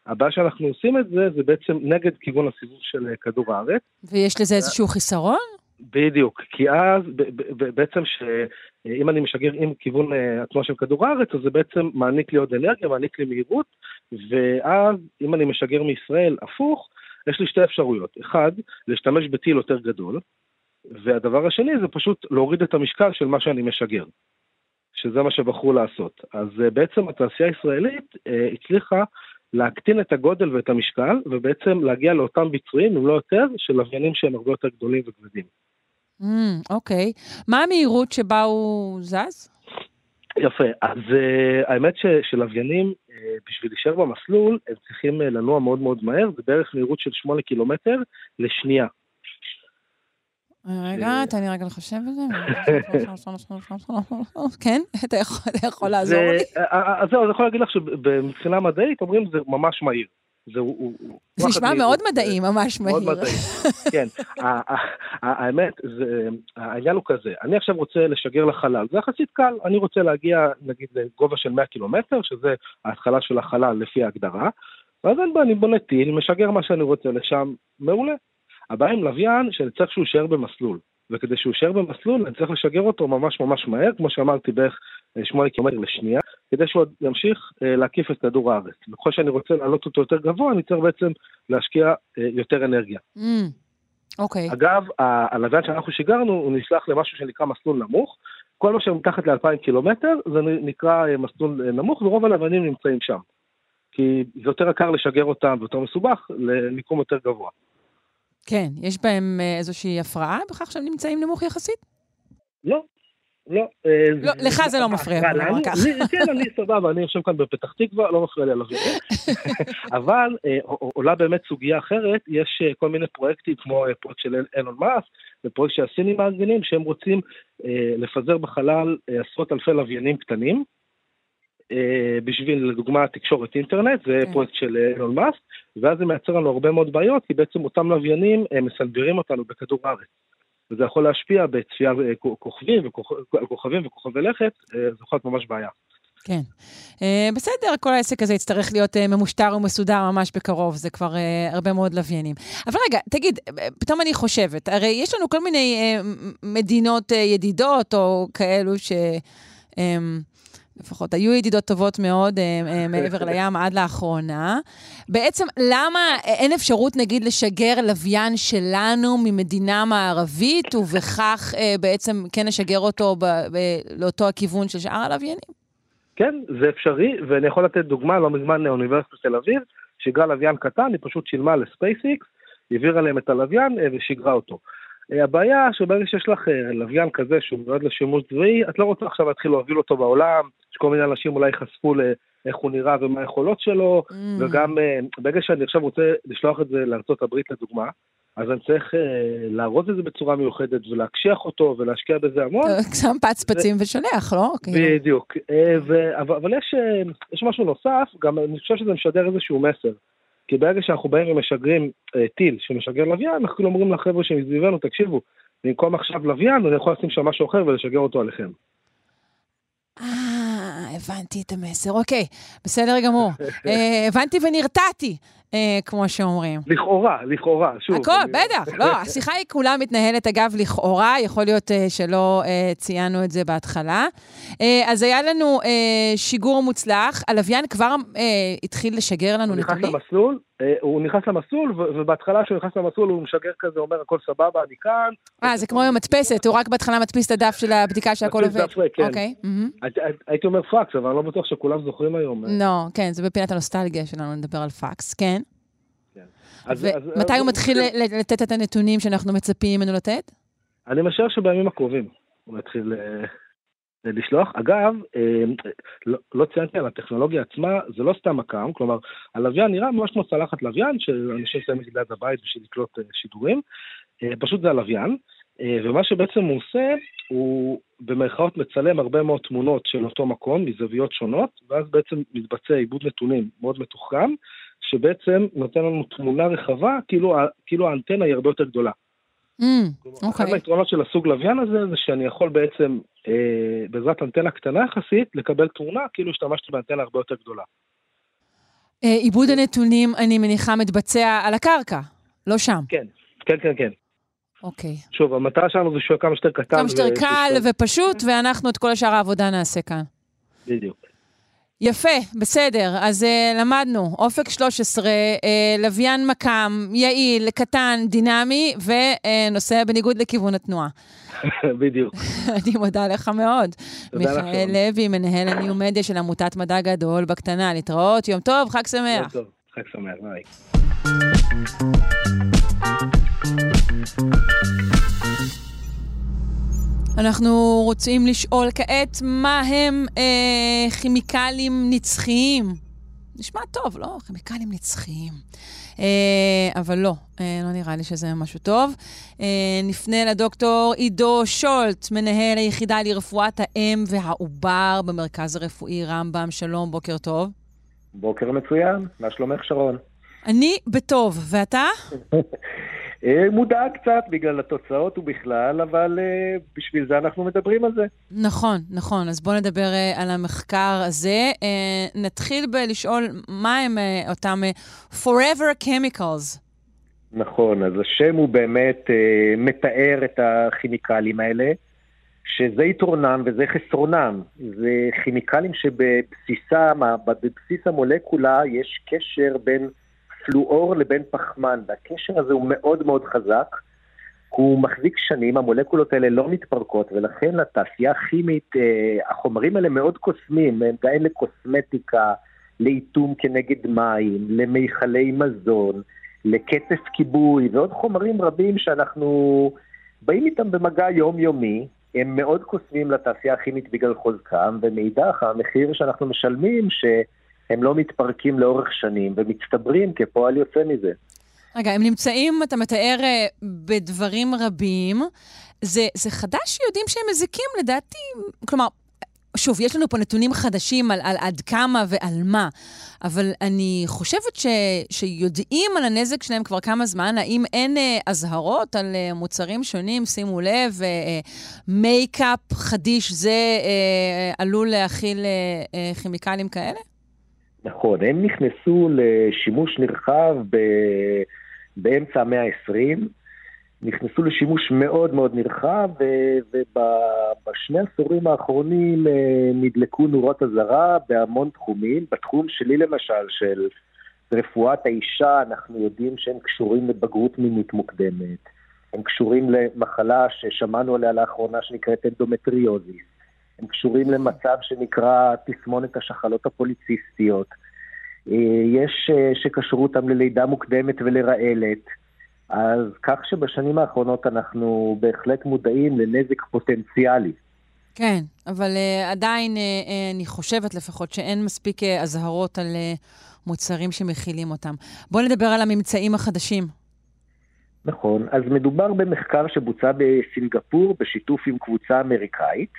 הבעיה שאנחנו עושים את זה, זה בעצם נגד כיוון הסיבוב של אה, כדור הארץ. ויש לזה איזשהו חיסרון? בדיוק, כי אז בעצם שאם אני משגר עם כיוון אה, התנועה של כדור הארץ, אז זה בעצם מעניק לי עוד אנרגיה, מעניק לי מהירות, ואז אם אני משגר מישראל הפוך, יש לי שתי אפשרויות. אחד, להשתמש בטיל יותר גדול, והדבר השני זה פשוט להוריד את המשקל של מה שאני משגר, שזה מה שבחרו לעשות. אז אה, בעצם התעשייה הישראלית אה, הצליחה להקטין את הגודל ואת המשקל, ובעצם להגיע לאותם ביצועים, אם לא יותר, של לוויינים שהם הרבה יותר גדולים וכבדים. Mm, אוקיי. מה המהירות שבה הוא זז? יפה, אז uh, האמת ש, שלוויינים, uh, בשביל להישאר במסלול, הם צריכים uh, לנוע מאוד מאוד מהר, זה בערך מהירות של 8 קילומטר לשנייה. רגע, תן לי רגע לחשב את זה. (laughs) כן, אתה יכול- לעזור לי? אה, אה, אז זהו, אני יכול להגיד לך שמבחינה מדעית אומרים זה ממש מהיר. זה הוא- זה נשמע. מאוד מדעי, ממש מאוד מהיר. מדעי, כן. האמת, זה- העניין הוא כזה, אני עכשיו רוצה לשגר לחלל, זה יחסית קל, אני רוצה להגיע נגיד לגובה של 100 קילומטר, שזה ההתחלה של החלל לפי ההגדרה, ואז אין בעיה, אני בונה טיל, משגר מה שאני רוצה לשם, מעולה. הבעיה עם לוויין, שאני צריך שהוא יישאר במסלול. וכדי שהוא יישאר במסלול, אני צריך לשגר אותו ממש ממש מהר, כמו שאמרתי, בערך אה, 8 קילומטר לשנייה, כדי שהוא ימשיך אה, להקיף את כדור הארץ. וככל שאני רוצה להעלות אותו יותר גבוה, אני צריך בעצם להשקיע אה, יותר אנרגיה. Mm, אוקיי. אגב, ה- הלוויין שאנחנו שיגרנו, הוא נשלח למשהו שנקרא מסלול נמוך. כל מה שמתחת ל-2,000 קילומטר, זה נקרא אה, מסלול נמוך, ורוב הלוויינים נמצאים שם. כי זה יותר יקר לשגר אותם ויותר מסובך למיקום יותר גבוה. כן, יש בהם איזושהי הפרעה בכך שהם נמצאים נמוך יחסית? לא, לא. אה, לא, לך זה לא מפריע, נאמר? ככה. כן, אני סבבה, אני יושב כאן בפתח תקווה, לא מפריע לי הלוויינים. (laughs) אבל אה, עולה באמת סוגיה אחרת, יש אה, כל מיני פרויקטים, כמו פרויקט של אילון מאסק, ופרויקט שהסינים מארגנים, שהם רוצים לפזר בחלל עשרות אלפי לוויינים קטנים. בשביל, לדוגמה, תקשורת אינטרנט, זה כן. פרויקט של אילון מאסק, ואז זה מייצר לנו הרבה מאוד בעיות, כי בעצם אותם לוויינים מסנוורים אותנו בכדור הארץ. וזה יכול להשפיע בצפייה אה, כוכבים על כוכבים וכוכבי לכת, אה, זה יכול להיות ממש בעיה. כן. אה, בסדר, כל העסק הזה יצטרך להיות אה, ממושטר ומסודר ממש בקרוב, זה כבר אה, הרבה מאוד לוויינים. אבל רגע, תגיד, אה, פתאום אני חושבת, הרי יש לנו כל מיני אה, מדינות אה, ידידות, או כאלו ש... לפחות היו ידידות טובות מאוד אה, אה, מעבר לים עד לאחרונה. בעצם, למה אין אפשרות, נגיד, לשגר לוויין שלנו ממדינה מערבית, ובכך אה, בעצם כן לשגר אותו לאותו הכיוון של שאר הלוויינים? כן, זה אפשרי, ואני יכול לתת דוגמה, לא מזמן אוניברסיטת תל אביב, שיגרה לוויין קטן, היא פשוט שילמה לספייסיקס, העבירה להם את הלוויין ושיגרה אותו. הבעיה שברגע שיש לך לוויין כזה שהוא מיועד לשימוש צבאי, את לא רוצה עכשיו להתחיל להוביל אותו בעולם, שכל מיני אנשים אולי ייחשפו לאיך הוא נראה ומה היכולות שלו, mm. וגם ברגע שאני עכשיו רוצה לשלוח את זה לארה"ב לדוגמה, אז אני צריך אה, לארוז את זה בצורה מיוחדת ולהקשיח אותו ולהשקיע בזה המון. שם פצפצים ושולח, לא? בדיוק. אה, ו, אבל, אבל יש, אה, יש משהו נוסף, גם אני חושב שזה משדר איזשהו מסר. כי ברגע שאנחנו באים ומשגרים אה, טיל שמשגר לוויין, אנחנו אומרים לחבר'ה שמסביבנו, תקשיבו, במקום עכשיו לוויין, אני יכול לשים שם משהו אחר ולשגר אותו עליכם. אה, הבנתי את המסר. אוקיי, בסדר גמור. אה, הבנתי ונרתעתי, אה, כמו שאומרים. לכאורה, לכאורה, שוב. הכל, אני... בטח. לא, (laughs) השיחה היא כולה מתנהלת, אגב, לכאורה, יכול להיות אה, שלא אה, ציינו את זה בהתחלה. אה, אז היה לנו אה, שיגור מוצלח, הלוויין כבר אה, התחיל לשגר לנו נתונים. הוא נכנס למסלול, הוא נכנס למסלול, ובהתחלה כשהוא נכנס למסלול הוא משגר כזה, אומר הכל סבבה, אני כאן. אה, זה כמו עם מדפסת, הוא רק בהתחלה מדפיס את הדף של הבדיקה שהכל עובד. מדפיס דף ריק, כן. אוקיי. הייתי אומר פקס, אבל אני לא בטוח שכולם זוכרים היום. לא, כן, זה בפינת הנוסטלגיה שלנו לדבר על פקס, כן. ומתי הוא מתחיל לתת את הנתונים שאנחנו מצפים ממנו לתת? אני משער שבימים הקרובים הוא יתחיל לשלוח. אגב, אה, לא, לא ציינתי על הטכנולוגיה עצמה, זה לא סתם מקם, כלומר, הלוויין נראה ממש כמו צלחת לוויין, שאנשים שמים ליד הבית בשביל לקלוט אה, שידורים, אה, פשוט זה הלוויין, ומה שבעצם הוא עושה, הוא במרכאות מצלם הרבה מאוד תמונות של אותו מקום מזוויות שונות, ואז בעצם מתבצע עיבוד נתונים מאוד מתוחכם, שבעצם נותן לנו תמונה רחבה, כאילו, כאילו האנטנה היא הרבה יותר גדולה. אוקיי. אחד מהיתרונות של הסוג לוויין הזה, זה שאני יכול בעצם, אה, בעזרת אנטנה קטנה יחסית, לקבל תמונה כאילו השתמשתי באנטנה הרבה יותר גדולה. אה, עיבוד הנתונים, אני מניחה, מתבצע על הקרקע, לא שם. כן, כן, כן, כן. אוקיי. שוב, המטרה שלנו זה שהוא כמה שיותר קטן. כמה שיותר קל ופשוט, ואנחנו את כל השאר העבודה נעשה כאן. בדיוק. יפה, בסדר. אז uh, למדנו, אופק 13, uh, אה, לוויין מכ"ם, יעיל, קטן, דינמי, ונוסע uh, בניגוד לכיוון התנועה. (laughs) בדיוק. (laughs) אני מודה לך מאוד. מיכאל לוי, מנהל הניומדיה של עמותת מדע גדול בקטנה. להתראות, יום טוב, חג שמח. יום טוב, חג שמח, ביי. אנחנו רוצים לשאול כעת מה הם אה, כימיקלים נצחיים. נשמע טוב, לא? כימיקלים נצחיים. אה, אבל לא, אה, לא נראה לי שזה משהו טוב. אה, נפנה לדוקטור עידו שולט, מנהל היחידה לרפואת האם והעובר במרכז הרפואי רמב"ם. שלום, בוקר טוב. בוקר מצוין, מה שלומך שרון? אני בטוב, ואתה? (laughs) אה, מודאג קצת בגלל התוצאות ובכלל, אבל אה, בשביל זה אנחנו מדברים על זה. נכון, נכון. אז בואו נדבר אה, על המחקר הזה. נתחיל בלשאול מה הם אותם Forever Chemicals. נכון, אז השם הוא באמת מתאר את הכימיקלים האלה, שזה יתרונם וזה חסרונם. זה כימיקלים שבבסיסם, בבסיס המולקולה יש קשר בין... פלואור לבין פחמן, והקשר הזה הוא מאוד מאוד חזק. הוא מחזיק שנים, המולקולות האלה לא מתפרקות, ולכן לתעשייה הכימית, אה, החומרים האלה מאוד קוסמים, הם גם לקוסמטיקה, לאיטום כנגד מים, למיכלי מזון, לקצף כיבוי, ועוד חומרים רבים שאנחנו באים איתם במגע יומיומי, הם מאוד קוסמים לתעשייה הכימית בגלל חוזקם, ומאידך המחיר שאנחנו משלמים, ש... הם לא מתפרקים לאורך שנים ומצטברים כפועל יוצא מזה. רגע, הם נמצאים, אתה מתאר, אה, בדברים רבים. זה, זה חדש שיודעים שהם מזיקים, לדעתי, כלומר, שוב, יש לנו פה נתונים חדשים על, על עד כמה ועל מה, אבל אני חושבת ש, שיודעים על הנזק שלהם כבר כמה זמן, האם אין אה, אזהרות על אה, מוצרים שונים, שימו לב, אה, אה, מייקאפ חדיש זה אה, עלול להכיל אה, אה, כימיקלים כאלה? נכון, הם נכנסו לשימוש נרחב ב... באמצע המאה ה-20, נכנסו לשימוש מאוד מאוד נרחב. ובשני עשורים האחרונים אה, נדלקו נורות אזהרה בהמון תחומים. בתחום שלי למשל, של רפואת האישה, אנחנו יודעים שהם קשורים לבגרות מינית מוקדמת. הם קשורים למחלה ששמענו עליה לאחרונה שנקראת אנדומטריוזיס. הם קשורים למצב שנקרא תסמונת השחלות הפוליציסטיות. אה, יש אה, שקשרו אותם ללידה מוקדמת ולרעלת. אז כך שבשנים האחרונות אנחנו בהחלט מודעים לנזק פוטנציאלי. כן, אבל אה, עדיין אה, אה, אני חושבת לפחות שאין מספיק אה, אזהרות על אה, מוצרים שמכילים אותם. בואו נדבר על הממצאים החדשים. נכון, אז מדובר במחקר שבוצע בסינגפור בשיתוף עם קבוצה אמריקאית,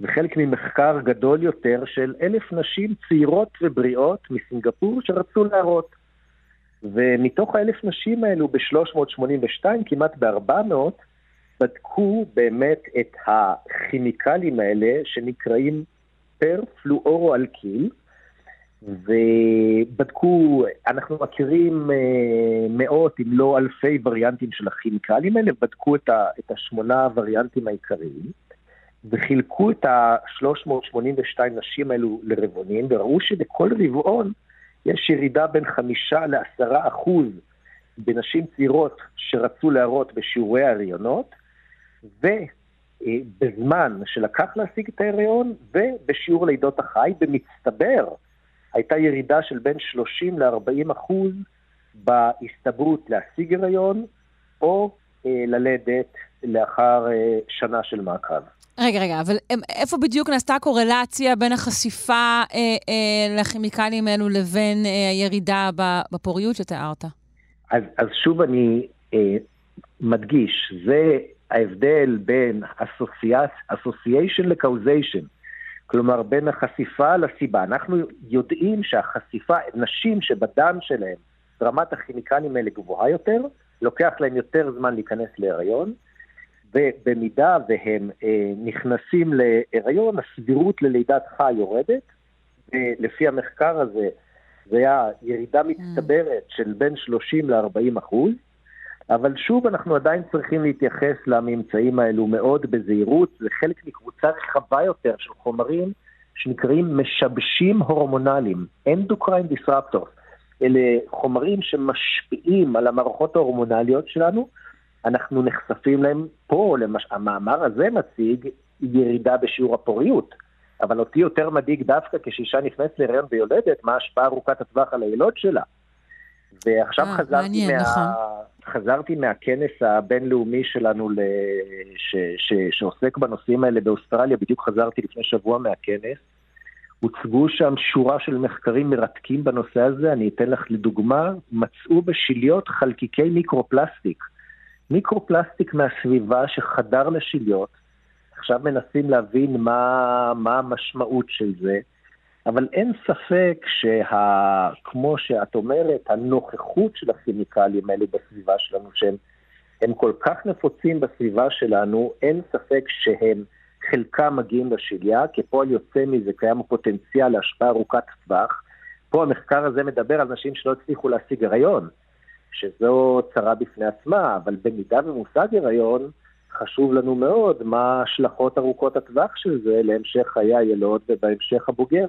וחלק ממחקר גדול יותר של אלף נשים צעירות ובריאות מסינגפור שרצו להראות. ומתוך האלף נשים האלו ב-382, כמעט ב-400, בדקו באמת את הכימיקלים האלה שנקראים פר פלואורו-אלקיל, ובדקו, אנחנו מכירים אה, מאות אם לא אלפי וריאנטים של הכימיקלים האלה, בדקו את, ה, את השמונה הווריאנטים העיקריים, וחילקו את ה-382 נשים האלו לרבעונים, וראו שבכל רבעון יש ירידה בין חמישה לעשרה אחוז בנשים צעירות שרצו להראות בשיעורי ההריונות, ובזמן שלקח להשיג את ההריון, ובשיעור לידות החי, במצטבר, הייתה ירידה של בין 30 ל-40 אחוז בהסתברות להשיג הריון, או ללדת לאחר אה, שנה של מעקב. רגע, רגע, אבל איפה בדיוק נעשתה הקורלציה בין החשיפה אה, אה, לכימיקלים האלו לבין אה, הירידה בפוריות שתיארת? אז, אז שוב אני אה, מדגיש, זה ההבדל בין association ל-causation. כלומר, בין החשיפה לסיבה. אנחנו יודעים שהחשיפה, נשים שבדם שלהם רמת הכימיקלים האלה גבוהה יותר, לוקח להם יותר זמן להיכנס להיריון, ובמידה והם אה, נכנסים להיריון, הסבירות ללידת חי יורדת. לפי המחקר הזה, זה היה ירידה מצטברת של בין 30 ל-40 אחוז, אבל שוב, אנחנו עדיין צריכים להתייחס לממצאים האלו מאוד בזהירות, זה חלק מקבוצה רחבה יותר של חומרים שנקראים משבשים הורמונליים, endocrine disruptors. אלה חומרים שמשפיעים על המערכות ההורמונליות שלנו, אנחנו נחשפים להם פה, למש... המאמר הזה מציג ירידה בשיעור הפוריות, אבל אותי יותר מדאיג דווקא כשאישה נכנסת להיריון ויולדת, מה ההשפעה ארוכת הטווח על הילוד שלה. ועכשיו אה, אה, חזרתי, מעניין, מה... נכון. חזרתי מהכנס הבינלאומי שלנו ל... ש... ש... שעוסק בנושאים האלה באוסטרליה, בדיוק חזרתי לפני שבוע מהכנס. הוצגו שם שורה של מחקרים מרתקים בנושא הזה, אני אתן לך לדוגמה, מצאו בשיליות חלקיקי מיקרופלסטיק. מיקרופלסטיק מהסביבה שחדר לשיליות, עכשיו מנסים להבין מה, מה המשמעות של זה. אבל אין ספק שכמו שאת אומרת, הנוכחות של הכימיקלים האלה בסביבה שלנו, שהם הם כל כך נפוצים בסביבה שלנו, אין ספק שהם חלקם מגיעים לשליה, כפועל יוצא מזה קיים הפוטנציאל להשפעה ארוכת טווח. פה המחקר הזה מדבר על נשים שלא הצליחו להשיג הריון, שזו צרה בפני עצמה, אבל במידה ומושג הריון, חשוב לנו מאוד מה ההשלכות ארוכות הטווח של זה להמשך חיי הילוד ובהמשך הבוגר.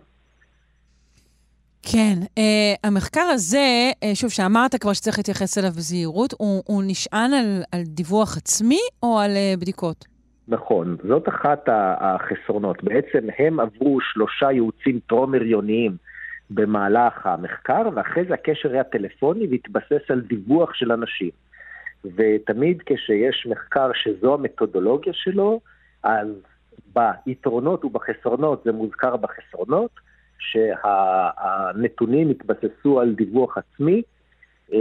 כן, uh, המחקר הזה, uh, שוב, שאמרת כבר שצריך להתייחס אליו בזהירות, הוא, הוא נשען על, על דיווח עצמי או על uh, בדיקות? נכון, זאת אחת החסרונות. בעצם הם עברו שלושה ייעוצים טרום-הריוניים במהלך המחקר, ואחרי זה הקשר היה טלפוני והתבסס על דיווח של אנשים. ותמיד כשיש מחקר שזו המתודולוגיה שלו, אז ביתרונות ובחסרונות זה מוזכר בחסרונות, שהנתונים התבססו על דיווח עצמי אה,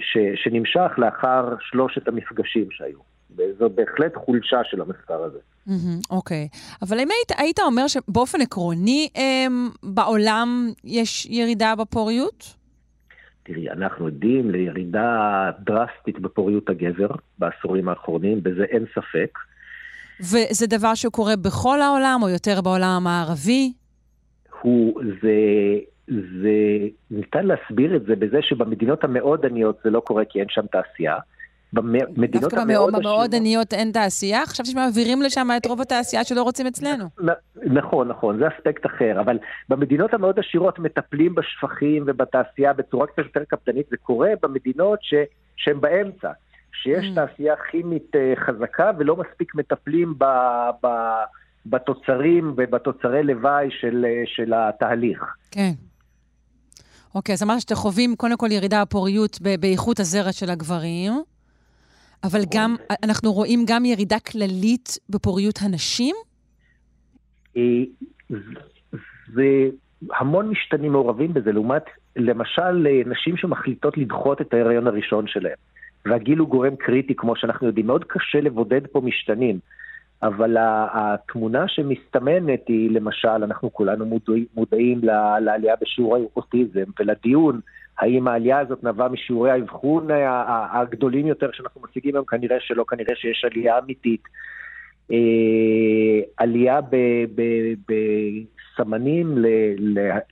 ש, שנמשך לאחר שלושת המפגשים שהיו. וזו בהחלט חולשה של המחקר הזה. אוקיי. Mm-hmm, okay. אבל אם היית, היית אומר שבאופן עקרוני הם, בעולם יש ירידה בפוריות? תראי, אנחנו עדים לירידה דרסטית בפוריות הגבר בעשורים האחרונים, בזה אין ספק. וזה דבר שקורה בכל העולם, או יותר בעולם המערבי? הוא, זה, זה, ניתן להסביר את זה בזה שבמדינות המאוד עניות זה לא קורה כי אין שם תעשייה. במדינות המאוד... דווקא במאוד עניות אין תעשייה? חשבתי שמעבירים לשם את רוב התעשייה שלא רוצים אצלנו. נכון, נכון, זה אספקט אחר, אבל במדינות המאוד עשירות מטפלים בשפכים ובתעשייה בצורה קצת יותר קפדנית, זה קורה במדינות ש... שהן באמצע, שיש mm. תעשייה כימית אה, חזקה ולא מספיק מטפלים ב... ב... בתוצרים ובתוצרי לוואי של, של התהליך. כן. אוקיי, אז אמרת שאתם חווים קודם כל ירידה בפוריות ב- באיכות הזרע של הגברים, אבל גם, אנחנו רואים גם ירידה כללית בפוריות הנשים? אה, זה המון משתנים מעורבים בזה, לעומת למשל אה, נשים שמחליטות לדחות את ההיריון הראשון שלהן. והגיל הוא גורם קריטי, כמו שאנחנו יודעים. מאוד קשה לבודד פה משתנים, אבל התמונה שמסתמנת היא, למשל, אנחנו כולנו מודעים, מודעים לעלייה בשיעור האוטיזם ולדיון האם העלייה הזאת נבעה משיעורי האבחון הגדולים יותר שאנחנו מציגים היום, כנראה שלא, כנראה שיש עלייה אמיתית. אה, עלייה בסמנים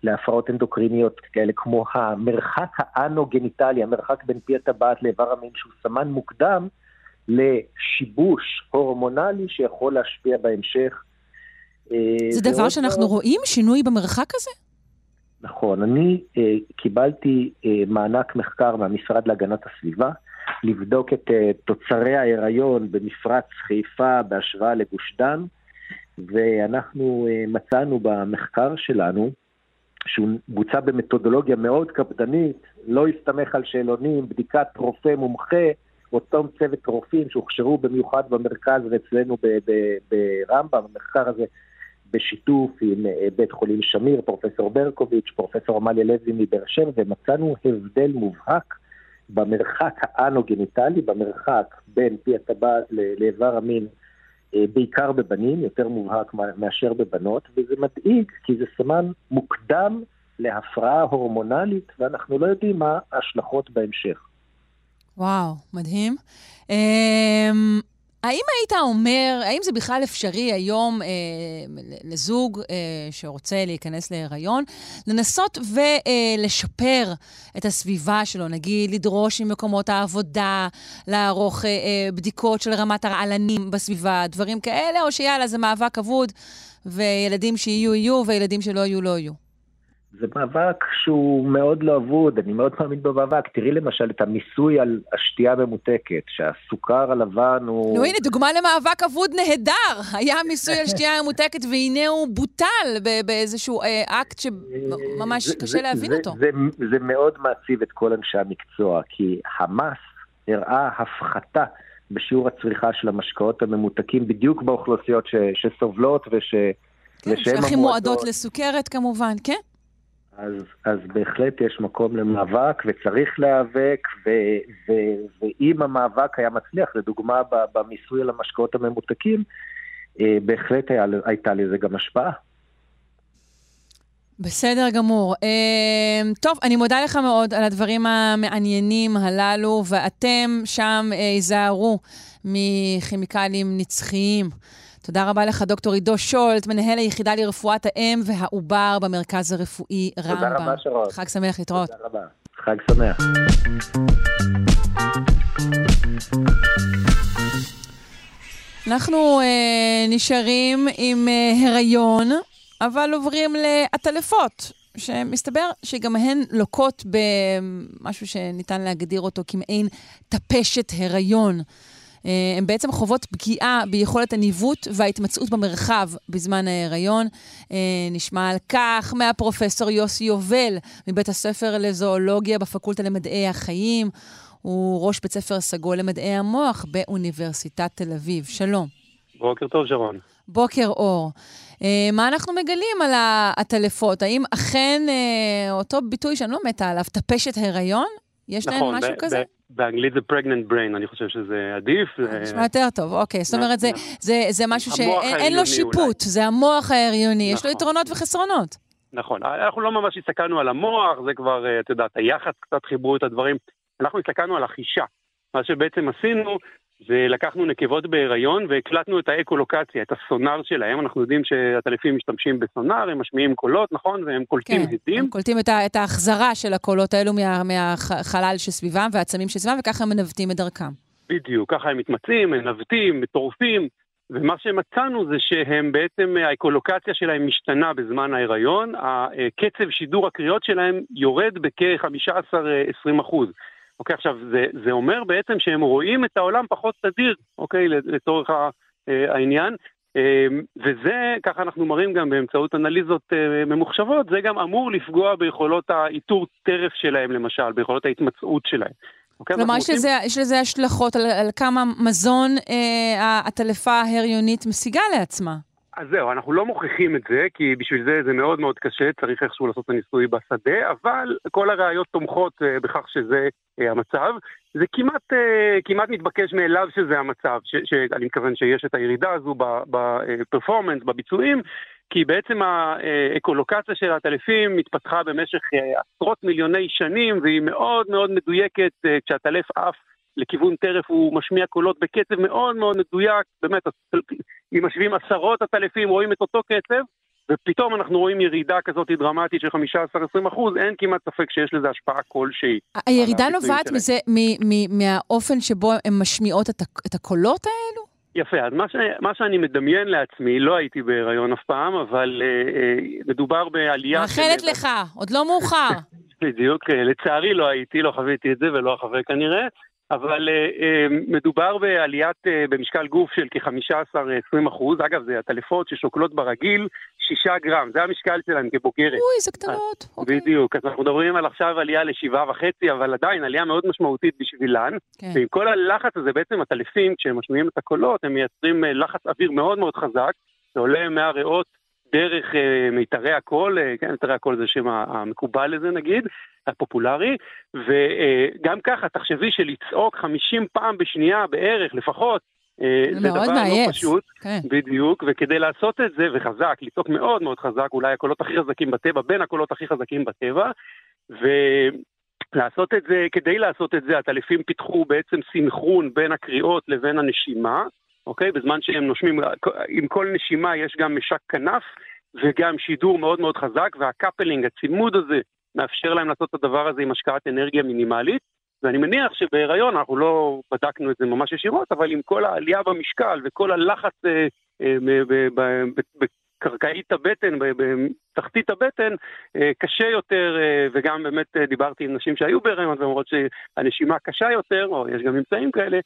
להפרעות אנדוקריניות כאלה, כמו המרחק האנוגניטלי, המרחק בין פי הטבעת לאיבר המין, שהוא סמן מוקדם לשיבוש הורמונלי שיכול להשפיע בהמשך. אה, זה דבר שאנחנו רואים? שינוי במרחק הזה? נכון. אני אה, קיבלתי אה, מענק מחקר מהמשרד להגנת הסביבה. לבדוק את uh, תוצרי ההיריון במפרץ חיפה בהשוואה לגוש דן, ואנחנו uh, מצאנו במחקר שלנו, שהוא בוצע במתודולוגיה מאוד קפדנית, לא הסתמך על שאלונים, בדיקת רופא מומחה, אותו צוות רופאים שהוכשרו במיוחד במרכז ואצלנו ברמב"ם, המחקר הזה בשיתוף עם uh, בית חולים שמיר, פרופסור ברקוביץ', פרופסור עמליה לוי מבאר שבע, ומצאנו הבדל מובהק במרחק האנוגניטלי, במרחק בין פי הטבעת לאיבר המין, אה, בעיקר בבנים, יותר מובהק מאשר בבנות, וזה מדאיג כי זה סמן מוקדם להפרעה הורמונלית, ואנחנו לא יודעים מה ההשלכות בהמשך. וואו, מדהים. האם היית אומר, האם זה בכלל אפשרי היום אה, לזוג אה, שרוצה להיכנס להיריון, לנסות ולשפר אה, את הסביבה שלו, נגיד לדרוש ממקומות העבודה, לערוך אה, אה, בדיקות של רמת הרעלנים בסביבה, דברים כאלה, או שיאללה, זה מאבק אבוד, וילדים שיהיו יהיו, וילדים שלא יהיו לא יהיו? זה מאבק שהוא מאוד לא אבוד, אני מאוד מאמין במאבק. תראי למשל את המיסוי על השתייה הממותקת, שהסוכר הלבן הוא... נו הנה, דוגמה למאבק אבוד נהדר. היה מיסוי על שתייה ממותקת, והנה הוא בוטל באיזשהו אה, אקט שממש זה, קשה זה, להבין זה, אותו. זה, זה, זה מאוד מעציב את כל אנשי המקצוע, כי המס הראה הפחתה בשיעור הצריכה של המשקאות הממותקים בדיוק באוכלוסיות ש, שסובלות וש... כן, שהכי מועדות לסוכרת כמובן, כן? אז, אז בהחלט יש מקום למאבק וצריך להיאבק, ו, ו, ואם המאבק היה מצליח, לדוגמה במיסוי על המשקאות הממותקים, אה, בהחלט היה, הייתה לזה גם השפעה. בסדר גמור. אה, טוב, אני מודה לך מאוד על הדברים המעניינים הללו, ואתם שם היזהרו מכימיקלים נצחיים. תודה רבה לך, דוקטור עידו שולט, מנהל היחידה לרפואת האם והעובר במרכז הרפואי רמב"ם. תודה רבה, שרון. חג שמח להתראות. תודה רבה. חג שמח. אנחנו אה, נשארים עם אה, הריון, אבל עוברים לעטלפות, שמסתבר שגם הן לוקות במשהו שניתן להגדיר אותו כמעין טפשת הריון. אה, הן בעצם חוות פגיעה ביכולת הניווט וההתמצאות במרחב בזמן ההיריון. אה, נשמע על כך מהפרופסור יוסי יובל מבית הספר לזואולוגיה בפקולטה למדעי החיים. הוא ראש בית ספר סגול למדעי המוח באוניברסיטת תל אביב. שלום. בוקר טוב, שרון. בוקר אור. אה, מה אנחנו מגלים על העטלפות? האם אכן אותו ביטוי שאני לא מתה עליו, טפשת הריון? יש נכון, להם משהו כזה? באנגלית זה pregnant brain, אני חושב שזה עדיף. נשמע יותר טוב, אוקיי. זאת אומרת, זה משהו שאין לו שיפוט, זה המוח ההריוני, יש לו נכון. יתרונות וחסרונות. נכון, אנחנו לא ממש הסתכלנו על המוח, זה כבר, אה, את יודעת, היחס קצת חיברו את הדברים. אנחנו הסתכלנו על החישה. מה שבעצם עשינו, זה לקחנו נקבות בהיריון והקלטנו את האקולוקציה, את הסונאר שלהם. אנחנו יודעים שהטלפים משתמשים בסונאר, הם משמיעים קולות, נכון? והם קולטים כן, הדים. הם קולטים את, את ההחזרה של הקולות האלו מה, מהחלל שסביבם והעצמים שסביבם, וככה הם מנווטים את דרכם. בדיוק, ככה הם מתמצים, מנווטים, טורפים, ומה שמצאנו זה שהם בעצם, האקולוקציה שלהם משתנה בזמן ההיריון, הקצב שידור הקריאות שלהם יורד בכ-15-20 אחוז. אוקיי, עכשיו, זה, זה אומר בעצם שהם רואים את העולם פחות תדיר, אוקיי, לצורך אה, העניין, אמ, וזה, ככה אנחנו מראים גם באמצעות אנליזות אה, ממוחשבות, זה גם אמור לפגוע ביכולות האיתור טרף שלהם למשל, ביכולות ההתמצאות שלהם. אוקיי? כלומר, יש לזה, יש לזה השלכות על, על כמה מזון אה, הטלפה ההריונית משיגה לעצמה. אז זהו, אנחנו לא מוכיחים את זה, כי בשביל זה זה מאוד מאוד קשה, צריך איכשהו לעשות את הניסוי בשדה, אבל כל הראיות תומכות uh, בכך שזה uh, המצב. זה כמעט, uh, כמעט מתבקש מאליו שזה המצב, ש, שאני מתכוון שיש את הירידה הזו בפרפורמנס, בביצועים, כי בעצם האקולוקציה של הטלפים מתפתחה במשך עשרות מיליוני שנים, והיא מאוד מאוד מדויקת כשהטלף עף לכיוון טרף הוא משמיע קולות בקצב מאוד מאוד מדויק, באמת, אם משווים עשרות עטלפים רואים את אותו קצב, ופתאום אנחנו רואים ירידה כזאת דרמטית של 15-20 אחוז, אין כמעט ספק שיש לזה השפעה כלשהי. הירידה נובעת מזה, מהאופן שבו הן משמיעות את הקולות האלו? יפה, אז מה, ש, מה שאני מדמיין לעצמי, לא הייתי בהיריון אף פעם, אבל אה, אה, מדובר בעלייה... מאחלת לך, עוד לא מאוחר. (laughs) בדיוק, אה, לצערי לא הייתי, לא חוויתי את זה ולא אחווה כנראה. אבל uh, uh, מדובר בעליית, uh, במשקל גוף של כ-15-20 אחוז. אגב, זה הטלפות ששוקלות ברגיל 6 גרם, זה המשקל שלהן כבוגרת. אוי, איזה קטנות. אוקיי. בדיוק, אז אנחנו מדברים על עכשיו עלייה ל-7.5, אבל עדיין עלייה מאוד משמעותית בשבילן. כן. ועם כל הלחץ הזה, בעצם הטלפים, כשהם משמיעים את הקולות, הם מייצרים לחץ אוויר מאוד מאוד חזק, שעולה מהריאות דרך uh, מיתרי הקול, uh, כן, מיתרי הקול זה השם המקובל לזה נגיד, הפופולרי, וגם ככה, תחשבי שלצעוק 50 פעם בשנייה בערך, לפחות, אה, זה דבר לא מעייף. לא פשוט, כן. בדיוק, וכדי לעשות את זה, וחזק, לצעוק מאוד מאוד חזק, אולי הקולות הכי חזקים בטבע, בין הקולות הכי חזקים בטבע, ולעשות את זה, כדי לעשות את זה, הטלפים פיתחו בעצם סינכרון בין הקריאות לבין הנשימה, אוקיי? בזמן שהם נושמים, עם כל נשימה יש גם משק כנף וגם שידור מאוד מאוד חזק, והקפלינג, הצימוד הזה מאפשר להם לעשות את הדבר הזה עם השקעת אנרגיה מינימלית. ואני מניח שבהיריון, אנחנו לא בדקנו את זה ממש ישירות, אבל עם כל העלייה במשקל וכל הלחץ אה, אה, בקרקעית הבטן, בתחתית הבטן, אה, קשה יותר, אה, וגם באמת אה, דיברתי עם נשים שהיו בהיריון ואומרות שהנשימה קשה יותר, או יש גם ממצאים כאלה,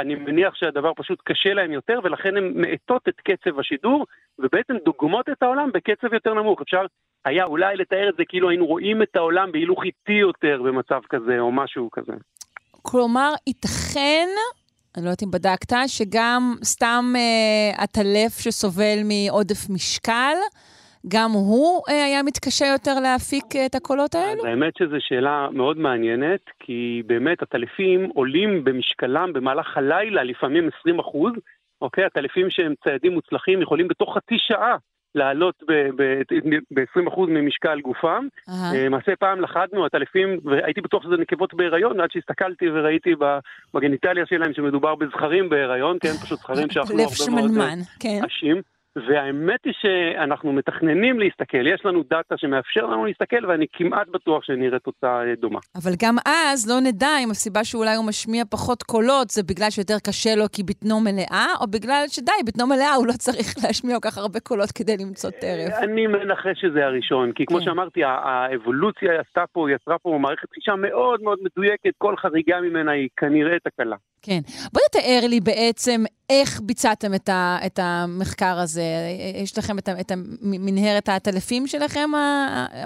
אני מניח שהדבר פשוט קשה להם יותר, ולכן הן מאטות את קצב השידור, ובעצם דוגמות את העולם בקצב יותר נמוך. אפשר היה אולי לתאר את זה כאילו היינו רואים את העולם בהילוך איטי יותר במצב כזה, או משהו כזה. כלומר, ייתכן, אני לא יודעת אם בדקת, שגם סתם אה, שסובל מעודף משקל, גם הוא אה, היה מתקשה יותר להפיק אה, את הקולות האלו? אז האמת שזו שאלה מאוד מעניינת, כי באמת הטלפים עולים במשקלם במהלך הלילה, לפעמים 20 אחוז. אוקיי? הטלפים שהם ציידים מוצלחים יכולים בתוך חצי שעה לעלות ב-20% ממשקל גופם. למעשה פעם לכדנו, הטלפים, והייתי בטוח שזה נקבות בהיריון, עד שהסתכלתי וראיתי בגניטליה שלהם שמדובר בזכרים בהיריון, כן? פשוט זכרים (laughs) שאכלו הרבה מאוד כן. והאמת היא שאנחנו מתכננים להסתכל, יש לנו דאטה שמאפשר לנו להסתכל, ואני כמעט בטוח שנראה תוצאה אה, דומה. אבל גם אז לא נדע אם הסיבה שאולי הוא משמיע פחות קולות זה בגלל שיותר קשה לו כי בטנו מלאה, או בגלל שדי, בטנו מלאה הוא לא צריך (laughs) להשמיע כל כך הרבה קולות כדי למצוא טרף. אני מנחש שזה הראשון, כי כמו כן. שאמרתי, האבולוציה עשתה פה, יצרה פה מערכת חישה מאוד מאוד מדויקת, כל חריגה ממנה היא כנראה תקלה. כן. בוא תתאר לי בעצם איך ביצעתם את, ה, את המחקר הזה. יש לכם את, את מנהרת העטלפים שלכם,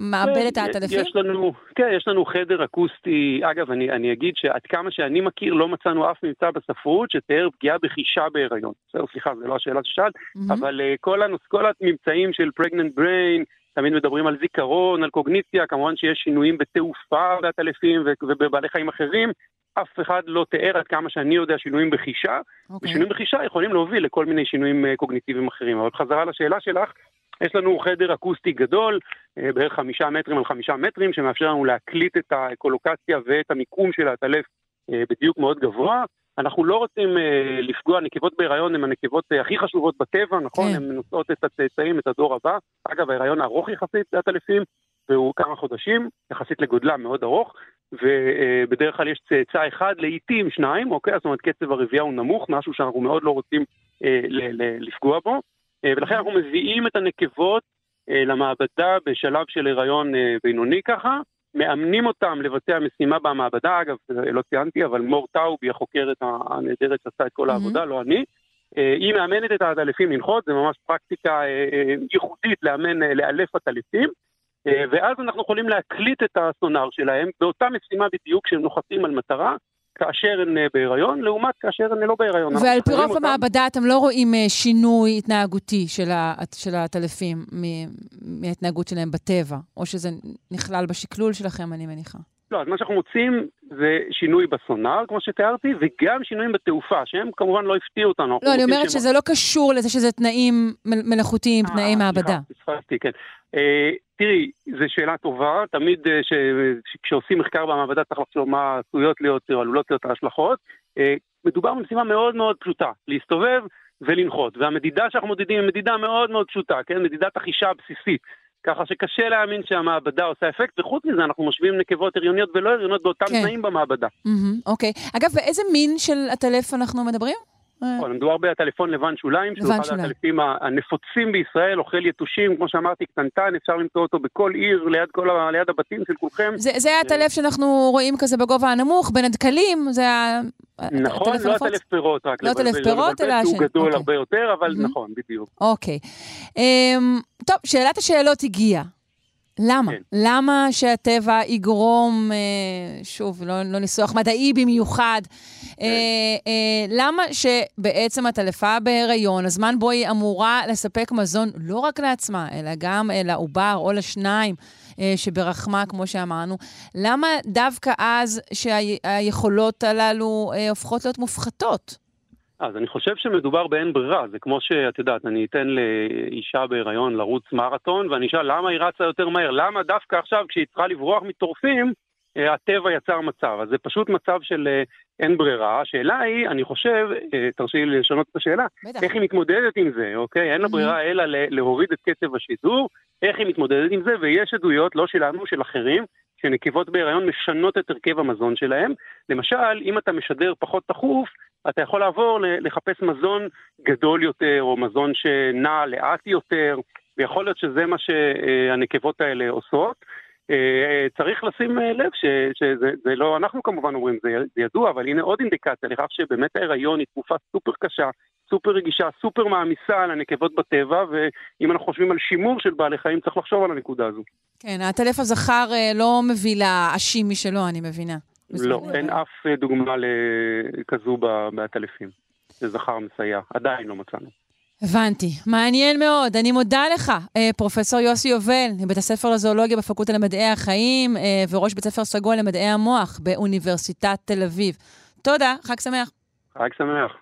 מעבדת כן, העטלפים? יש לנו, כן, יש לנו חדר אקוסטי. אגב, אני, אני אגיד שעד כמה שאני מכיר, לא מצאנו אף ממצא בספרות שתיאר פגיעה בחישה בהיריון. בסדר, סליחה, זו לא השאלה ששאלת, mm-hmm. אבל uh, כל, הנוס, כל הממצאים של פרגננט בריין, תמיד מדברים על זיכרון, על קוגניציה, כמובן שיש שינויים בתעופה בעטלפים ובבעלי חיים אחרים, אף אחד לא תיאר עד כמה שאני יודע שינויים בחישה, okay. אוקיי. ושינויים בחישה יכולים להוביל לכל מיני שינויים אה, קוגניטיביים אחרים. אבל חזרה לשאלה שלך, יש לנו חדר אקוסטי גדול, אה, בערך חמישה מטרים על חמישה מטרים, שמאפשר לנו להקליט את האקולוקציה ואת המיקום של העטלף אה, בדיוק מאוד גבוה. אנחנו לא רוצים לפגוע, נקבות בהיריון הן הנקבות הכי חשובות בטבע, נכון? כן. הן נושאות את הצאצאים, את הדור הבא. אגב, ההיריון הארוך יחסית לעטלפים, והוא כמה חודשים, יחסית לגודלם מאוד ארוך, ובדרך כלל יש צאצא אחד, לעיתים שניים, אוקיי? זאת אומרת, קצב הרבייה הוא נמוך, משהו שאנחנו מאוד לא רוצים אה, ל- ל- לפגוע בו, אה, ולכן אנחנו מביאים את הנקבות אה, למעבדה בשלב של הריון אה, בינוני ככה, מאמנים אותם לבצע משימה במעבדה, אגב, לא ציינתי, אבל מור טאובי, החוקרת הנהדרת שעשה את כל העבודה, mm-hmm. לא אני, אה, היא מאמנת את העטלפים לנחות, זה ממש פרקטיקה אה, אה, ייחודית לאמן, לאלף עטלפים. אה, ואז אנחנו יכולים להקליט את הסונאר שלהם באותה משימה בדיוק שהם נוחתים על מטרה, כאשר הן אה, בהיריון, לעומת כאשר הן לא בהיריון. ועל פי רוב אותם. במעבדה אתם לא רואים אה, שינוי התנהגותי של ה- של העטלפים מ- מההתנהגות שלהם בטבע, או שזה נכלל בשקלול שלכם, אני מניחה. לא, אז מה שאנחנו מוצאים זה שינוי בסונאר, כמו שתיארתי, וגם שינויים בתעופה, שהם כמובן לא הפתיעו אותנו. לא, אני רוצים אומרת שזה לא קשור לזה שזה תנאים מל- מלאכותיים, תנאי מעבדה. פספסתי, כן. אה, תראי, זו שאלה טובה, תמיד אה. כשעושים מחקר במעבדה צריך לחשוב מה עשויות להיות או עלולות להיות ההשלכות. אה, מדובר במשימה מאוד מאוד פשוטה, להסתובב ולנחות, והמדידה שאנחנו מודדים היא מדידה מאוד מאוד פשוטה, כן? מדידת החישה בסיסית. ככה שקשה להאמין שהמעבדה עושה אפקט, וחוץ מזה אנחנו משווים נקבות הריוניות ולא הריוניות באותם כן. תנאים במעבדה. אוקיי. אגב, באיזה מין של עטלף אנחנו מדברים? אה, נכון, מדובר בטלפון לבן שוליים, שהוא אחד. הטלפים הנפוצים בישראל, אוכל יתושים, כמו שאמרתי, קטנטן, אפשר למצוא אותו בכל עיר, ליד, כל ה... ליד הבתים של כולכם. זה זה העטלף שאנחנו רואים כזה בגובה הנמוך, בין הדקלים, זה ה- נכון, הטלף לא? הטלף פירות רק, לא לבלבל, טלף פירות, אלא שהוא גדול אוקיי. הרבה יותר, אבל. נכון, בדיוק. אוקיי. אמ, טוב, שאלת השאלות הגיעה. למה? כן. למה שהטבע יגרום, אה, שוב, לא, לא ניסוח מדעי במיוחד, כן. אה, אה, למה שבעצם הטלפה בהיריון, הזמן בו היא אמורה לספק מזון לא רק לעצמה, אלא גם אה, לעובר או לשניים אה, שברחמה, כמו שאמרנו, למה דווקא אז שהיכולות הללו אה, הופכות להיות מופחתות? אז אני חושב שמדובר באין ברירה, זה כמו שאת יודעת, אני אתן לאישה בהיריון לרוץ מרתון, ואני אשאל למה היא רצה יותר מהר, למה דווקא עכשיו כשהיא צריכה לברוח מטורפים, אה, הטבע יצר מצב. אז זה פשוט מצב של אה, אין ברירה. השאלה היא, אני חושב, אה, תרשי לי לשנות את השאלה, בטח. איך היא מתמודדת עם זה, אוקיי? אין לה ברירה אלא להוריד את קצב השידור, איך היא מתמודדת עם זה, ויש עדויות, לא שלנו, של אחרים, שנקבות בהיריון משנות את הרכב המזון שלהם. למשל, אם אתה משדר פחות תכוף, אתה יכול לעבור לחפש מזון גדול יותר, או מזון שנע לאט יותר, ויכול להיות שזה מה שהנקבות האלה עושות. אה, צריך לשים אה, לב ש- שזה זה לא אנחנו כמובן אומרים, זה, זה ידוע, אבל הנה עוד אינדיקציה לכך שבאמת ההיריון היא תקופה סופר קשה, סופר רגישה, סופר מעמיסה על הנקבות בטבע, ואם אנחנו חושבים על שימור של בעלי חיים, צריך לחשוב על הנקודה הזו. כן, הטלף הזכר אה, לא מביא לה עשים משלו, אני מבינה. לא, אין אף אה, דוגמה כזו ב- בעטלפים. שזכר מסייע, עדיין לא מצאנו. הבנתי. מעניין מאוד. אני מודה לך, אה, פרופסור יוסי יובל, מבית הספר לזואולוגיה בפקולטה למדעי החיים, אה, וראש בית ספר סגול למדעי המוח באוניברסיטת תל אביב. תודה, חג שמח. חג שמח.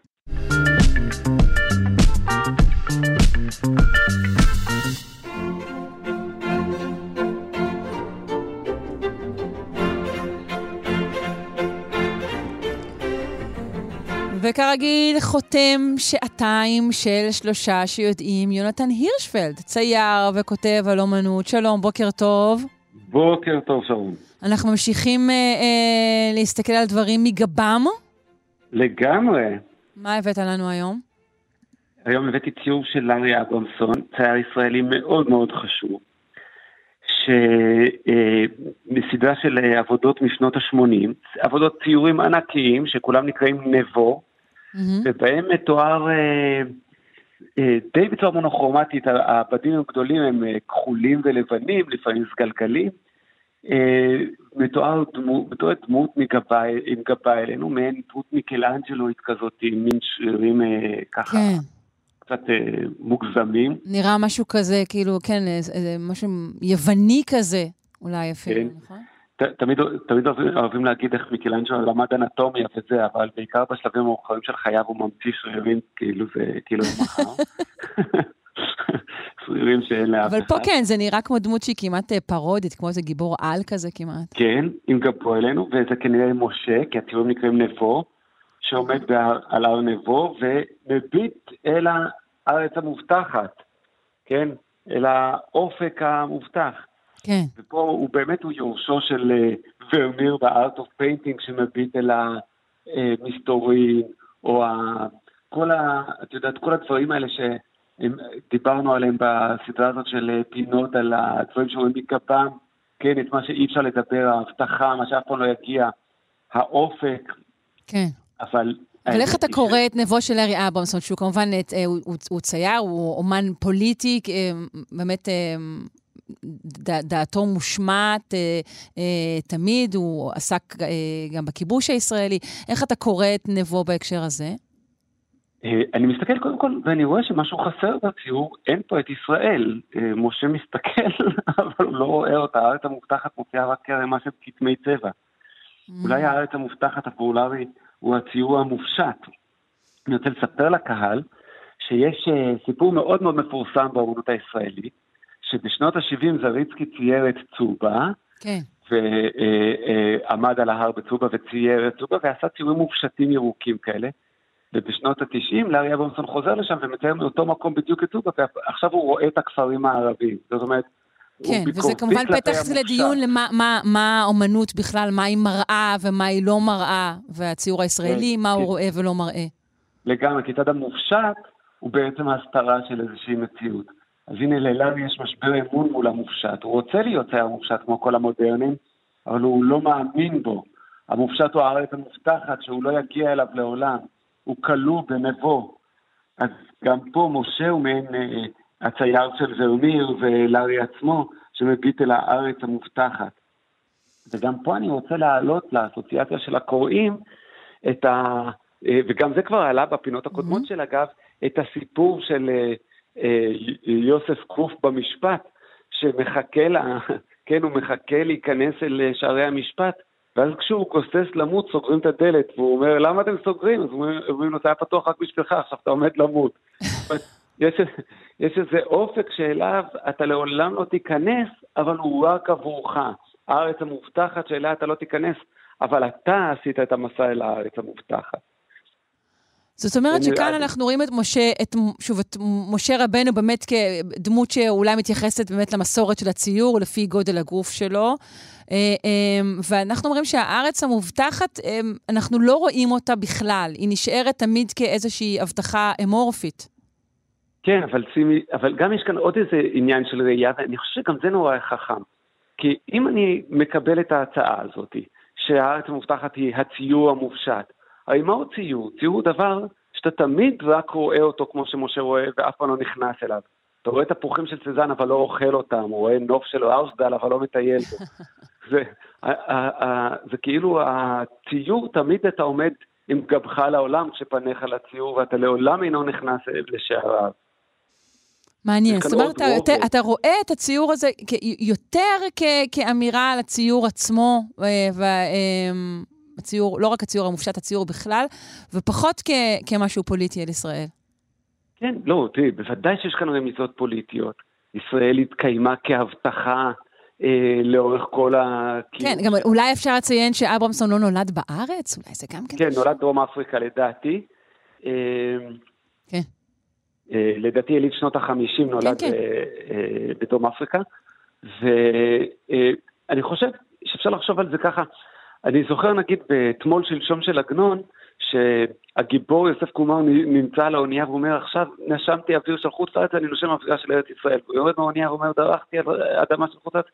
וכרגיל, חותם שעתיים של שלושה שיודעים, יונתן הירשפלד, צייר וכותב על אומנות. שלום, בוקר טוב. בוקר טוב, שרון. אנחנו ממשיכים אה, אה, להסתכל על דברים מגבם. לגמרי. מה הבאת לנו היום? היום הבאתי ציור של לארי אברמסון, צייר ישראלי מאוד מאוד חשוב, שמסדרה של אה, עבודות משנות ה-80, עבודות ציורים ענקיים שכולם נקראים נבו, ובהם מתואר אה, אה, די בצורה מונוכרומטית, הבדים הם גדולים, הם אה, כחולים ולבנים, לפעמים סגלגלים. מתואר דמות, דמות מגבה, עם גבה אלינו, מעין דמות מיקלאנג'לואית כזאת, עם מין שרירים אה, ככה. כן. קצת מוגזמים. נראה משהו כזה, כאילו, כן, משהו יווני כזה, אולי אפילו, כן. נכון? תמיד, תמיד אוהבים, להגיד איך מיקלנג'לו למד אנטומיה וזה, אבל בעיקר בשלבים המאוחרים של חייו הוא ממציא שרירים כאילו זה כאילו זה מחר. (laughs) שרירים שאין לאף אבל אחד. פה כן, זה נראה כמו דמות שהיא כמעט אה, פרודית, כמו איזה גיבור על כזה כמעט. כן, עם גבו אלינו, וזה כנראה משה, כי הציורים נקראים נבו, שעומד על הר נבו ומביט אל הארץ המובטחת, כן? אל האופק המובטח. כן. ופה הוא באמת הוא יורשו של אה, ורמיר ב-Art of Painting שמביט אל המסתורין, או ה... כל ה... את יודעת, כל הדברים האלה שדיברנו עליהם בסדרה הזאת של אה, פינות, על הדברים שרואים מגבם, כן, את מה שאי אפשר לדבר, ההבטחה, מה שאף פעם לא יגיע, האופק, כן. אבל... אבל איך אתה קורא את נבו של לארי אברמסון, שהוא כמובן, אה, הוא, צייר, הוא אומן פוליטי, אה, באמת אה, דעתו מושמעת תמיד, הוא עסק גם בכיבוש הישראלי. איך אתה קורא את נבו בהקשר הזה? אני מסתכל קודם כל, ואני רואה שמשהו חסר בציור, אין פה את ישראל. משה מסתכל, (laughs) אבל הוא לא רואה אותה, הארץ המובטחת מוציאה רק מה של כתמי צבע. Mm. אולי הארץ המובטחת הפופולרי הוא הציור המופשט. אני רוצה לספר לקהל שיש אה, סיפור מאוד מאוד מפורסם באמנות הישראלית, שבשנות ה-70 זריצקי צייר את צובה, כן. ועמד על ההר בצובה וצייר את צובה, ועשה ציורים מופשטים ירוקים כאלה. ובשנות ה-90 לארי אברמסון חוזר לשם ומצייר מאותו מקום בדיוק את צובה, ועכשיו הוא רואה את הכפרים הערביים. זאת אומרת, כן, וזה כמובן פתח לדיון למה מה, מה האומנות בכלל, מה היא מראה ומה היא לא מראה, והציור הישראלי, כן, מה כן. הוא רואה ולא מראה. לגמרי, כי צד המופשט הוא בעצם ההסתרה של איזושהי מציאות. אז הנה ללארי יש משבר אמון מול המופשט. הוא רוצה להיות צייר מופשט כמו כל המודרנים, אבל הוא לא מאמין בו. המופשט הוא הארץ המובטחת שהוא לא יגיע אליו לעולם. הוא כלוא בנבו. אז גם פה משה הוא מעין אה, הצייר של ורמיר ולארי עצמו, שמביט אל הארץ המובטחת. וגם פה אני רוצה להעלות לאסוציאציה של הקוראים את ה... וגם זה כבר עלה בפינות הקודמות mm-hmm. של אגב, את הסיפור של אה, אה, יוסף קוף במשפט, שמחכה לה, (laughs) כן, הוא מחכה להיכנס אל שערי המשפט, ואז כשהוא גוסס למות, סוגרים את הדלת, והוא אומר, למה אתם סוגרים? אז אומרים לו, זה היה פתוח רק בשבילך, עכשיו אתה עומד למות. (laughs) יש, יש איזה אופק שאליו אתה לעולם לא תיכנס, אבל הוא רק עבורך. הארץ המובטחת שאליה אתה לא תיכנס, אבל אתה עשית את המסע אל הארץ המובטחת. זאת אומרת שכאן אנחנו רואים את משה, את, שוב, את משה רבנו באמת כדמות שאולי מתייחסת באמת למסורת של הציור, לפי גודל הגוף שלו. אה, אה, ואנחנו אומרים שהארץ המובטחת, אה, אנחנו לא רואים אותה בכלל. היא נשארת תמיד כאיזושהי הבטחה אמורפית. כן, אבל, שימי, אבל גם יש כאן עוד איזה עניין של ראייה, ואני חושב שגם זה נורא חכם. כי אם אני מקבל את ההצעה הזאת, שהארץ המובטחת היא הציור המופשט, הרי מהו ציור? ציור הוא דבר שאתה תמיד רק רואה אותו כמו שמשה רואה ואף פעם לא נכנס אליו. אתה רואה את הפרוחים של סזן אבל לא אוכל אותם, הוא רואה נוף של ארסדל אבל לא מטייל בו. (laughs) זה, זה כאילו הציור, תמיד אתה עומד עם גבך לעולם כשפניך לציור ואתה לעולם אינו נכנס לשעריו. מעניין. זאת אומרת, אתה, אתה רואה את הציור הזה יותר כ- כאמירה על הציור עצמו, והציור, אה, לא רק הציור המופשט, הציור בכלל, ופחות כ- כמשהו פוליטי על ישראל. כן, לא, תראי, בוודאי שיש כאן רמיזות פוליטיות. ישראל התקיימה כהבטחה אה, לאורך כל ה... כן, גם אולי אפשר לציין שאברמסון לא נולד בארץ? אולי זה גם כן... כן, נולד דרום אפריקה לדעתי. אה, כן. אה, לדעתי יליד שנות החמישים נולד כן, כן. אה, אה, בדרום אפריקה, ואני חושב שאפשר לחשוב על זה ככה. אני זוכר נגיד בתמול שלשום של עגנון, שהגיבור יוסף קומר נמצא על האונייה ואומר, עכשיו נשמתי אוויר של חוץ לארץ, אני נושם אווירה של ארץ ישראל. הוא יורד מהאונייה ואומר, דרכתי על אדמה של חוץ לארץ,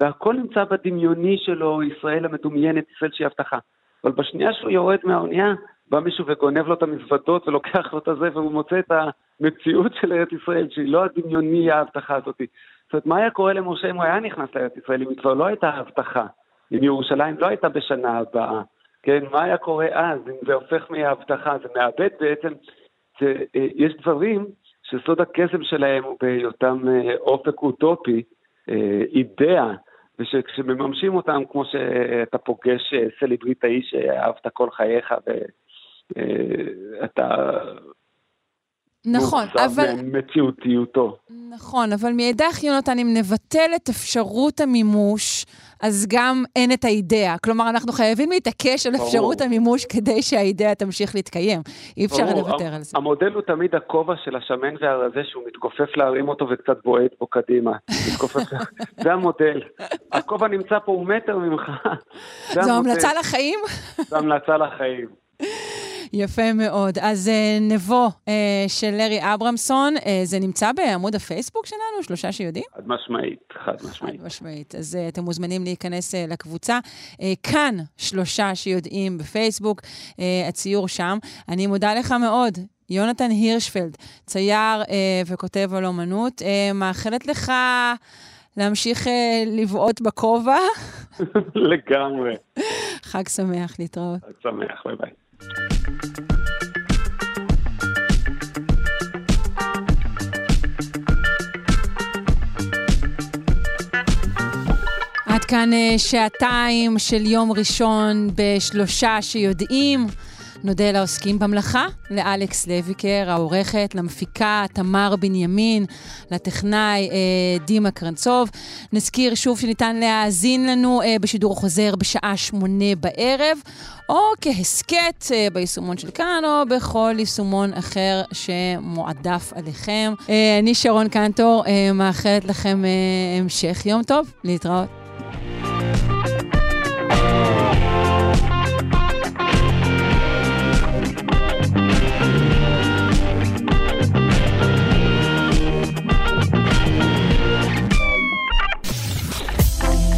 והכל נמצא בדמיוני שלו, ישראל המדומיינת, ישראל שהיא הבטחה. אבל בשנייה שהוא יורד מהאונייה, בא מישהו וגונב לו את המזוודות ולוקח לו את הזה, והוא מוצא את המציאות של ארץ ישראל, שהיא לא הדמיוני ההבטחה הזאת. זאת אומרת, מה היה קורה למשה אם הוא היה נכנס לארץ ישראל, אם כבר לא הייתה הבטחה, אם ירושלים לא הייתה בשנה הבאה, כן? מה היה קורה אז, אם זה הופך מהבטחה, זה מאבד בעצם, זה, אה, יש דברים שסוד הקסם שלהם הוא בהיותם אה, אופק אוטופי, אה, אידאה, ושכשמממשים אותם, כמו שאתה פוגש סלבריטאי שאהבת כל חייך, ו... אה, אתה... נכון, אבל... מציאותיותו. נכון, אבל מאידך, יונתן, אם נבטל את אפשרות המימוש, אז גם אין את האידאה. כלומר, אנחנו חייבים להתעקש על אפשרות המימוש כדי שהאידאה תמשיך להתקיים. אי אפשר לוותר על זה. המודל הוא תמיד הכובע של השמן והרזה, שהוא מתכופף להרים אותו וקצת בועט בו קדימה. (laughs) זה המודל. הכובע נמצא פה, הוא מטר ממך. זו המלצה לחיים? זו המלצה לחיים. (laughs) יפה מאוד. אז אה, נבו אה, של לארי אברמסון, אה, זה נמצא בעמוד הפייסבוק שלנו, שלושה שיודעים? חד משמעית, חד משמעית. חד משמעית. אז אתם מוזמנים להיכנס לקבוצה. כאן שלושה שיודעים בפייסבוק, הציור שם. אני מודה לך מאוד. יונתן הירשפלד, צייר uh, וכותב על אומנות, uh, מאחלת לך להמשיך uh, לבעוט בכובע. (laughs) לגמרי. חג שמח, להתראות. חג שמח, ביי ביי. כאן אה, שעתיים של יום ראשון בשלושה שיודעים. נודה לעוסקים במלאכה, לאלכס לויקר, העורכת, למפיקה תמר בנימין, לטכנאי אה, דימה קרנצוב. נזכיר שוב שניתן להאזין לנו אה, בשידור חוזר בשעה שמונה בערב, או כהסכת אה, ביישומון של כאן, או בכל יישומון אחר שמועדף עליכם. אה, אני שרון קנטור, אה, מאחלת לכם אה, המשך יום טוב, להתראות.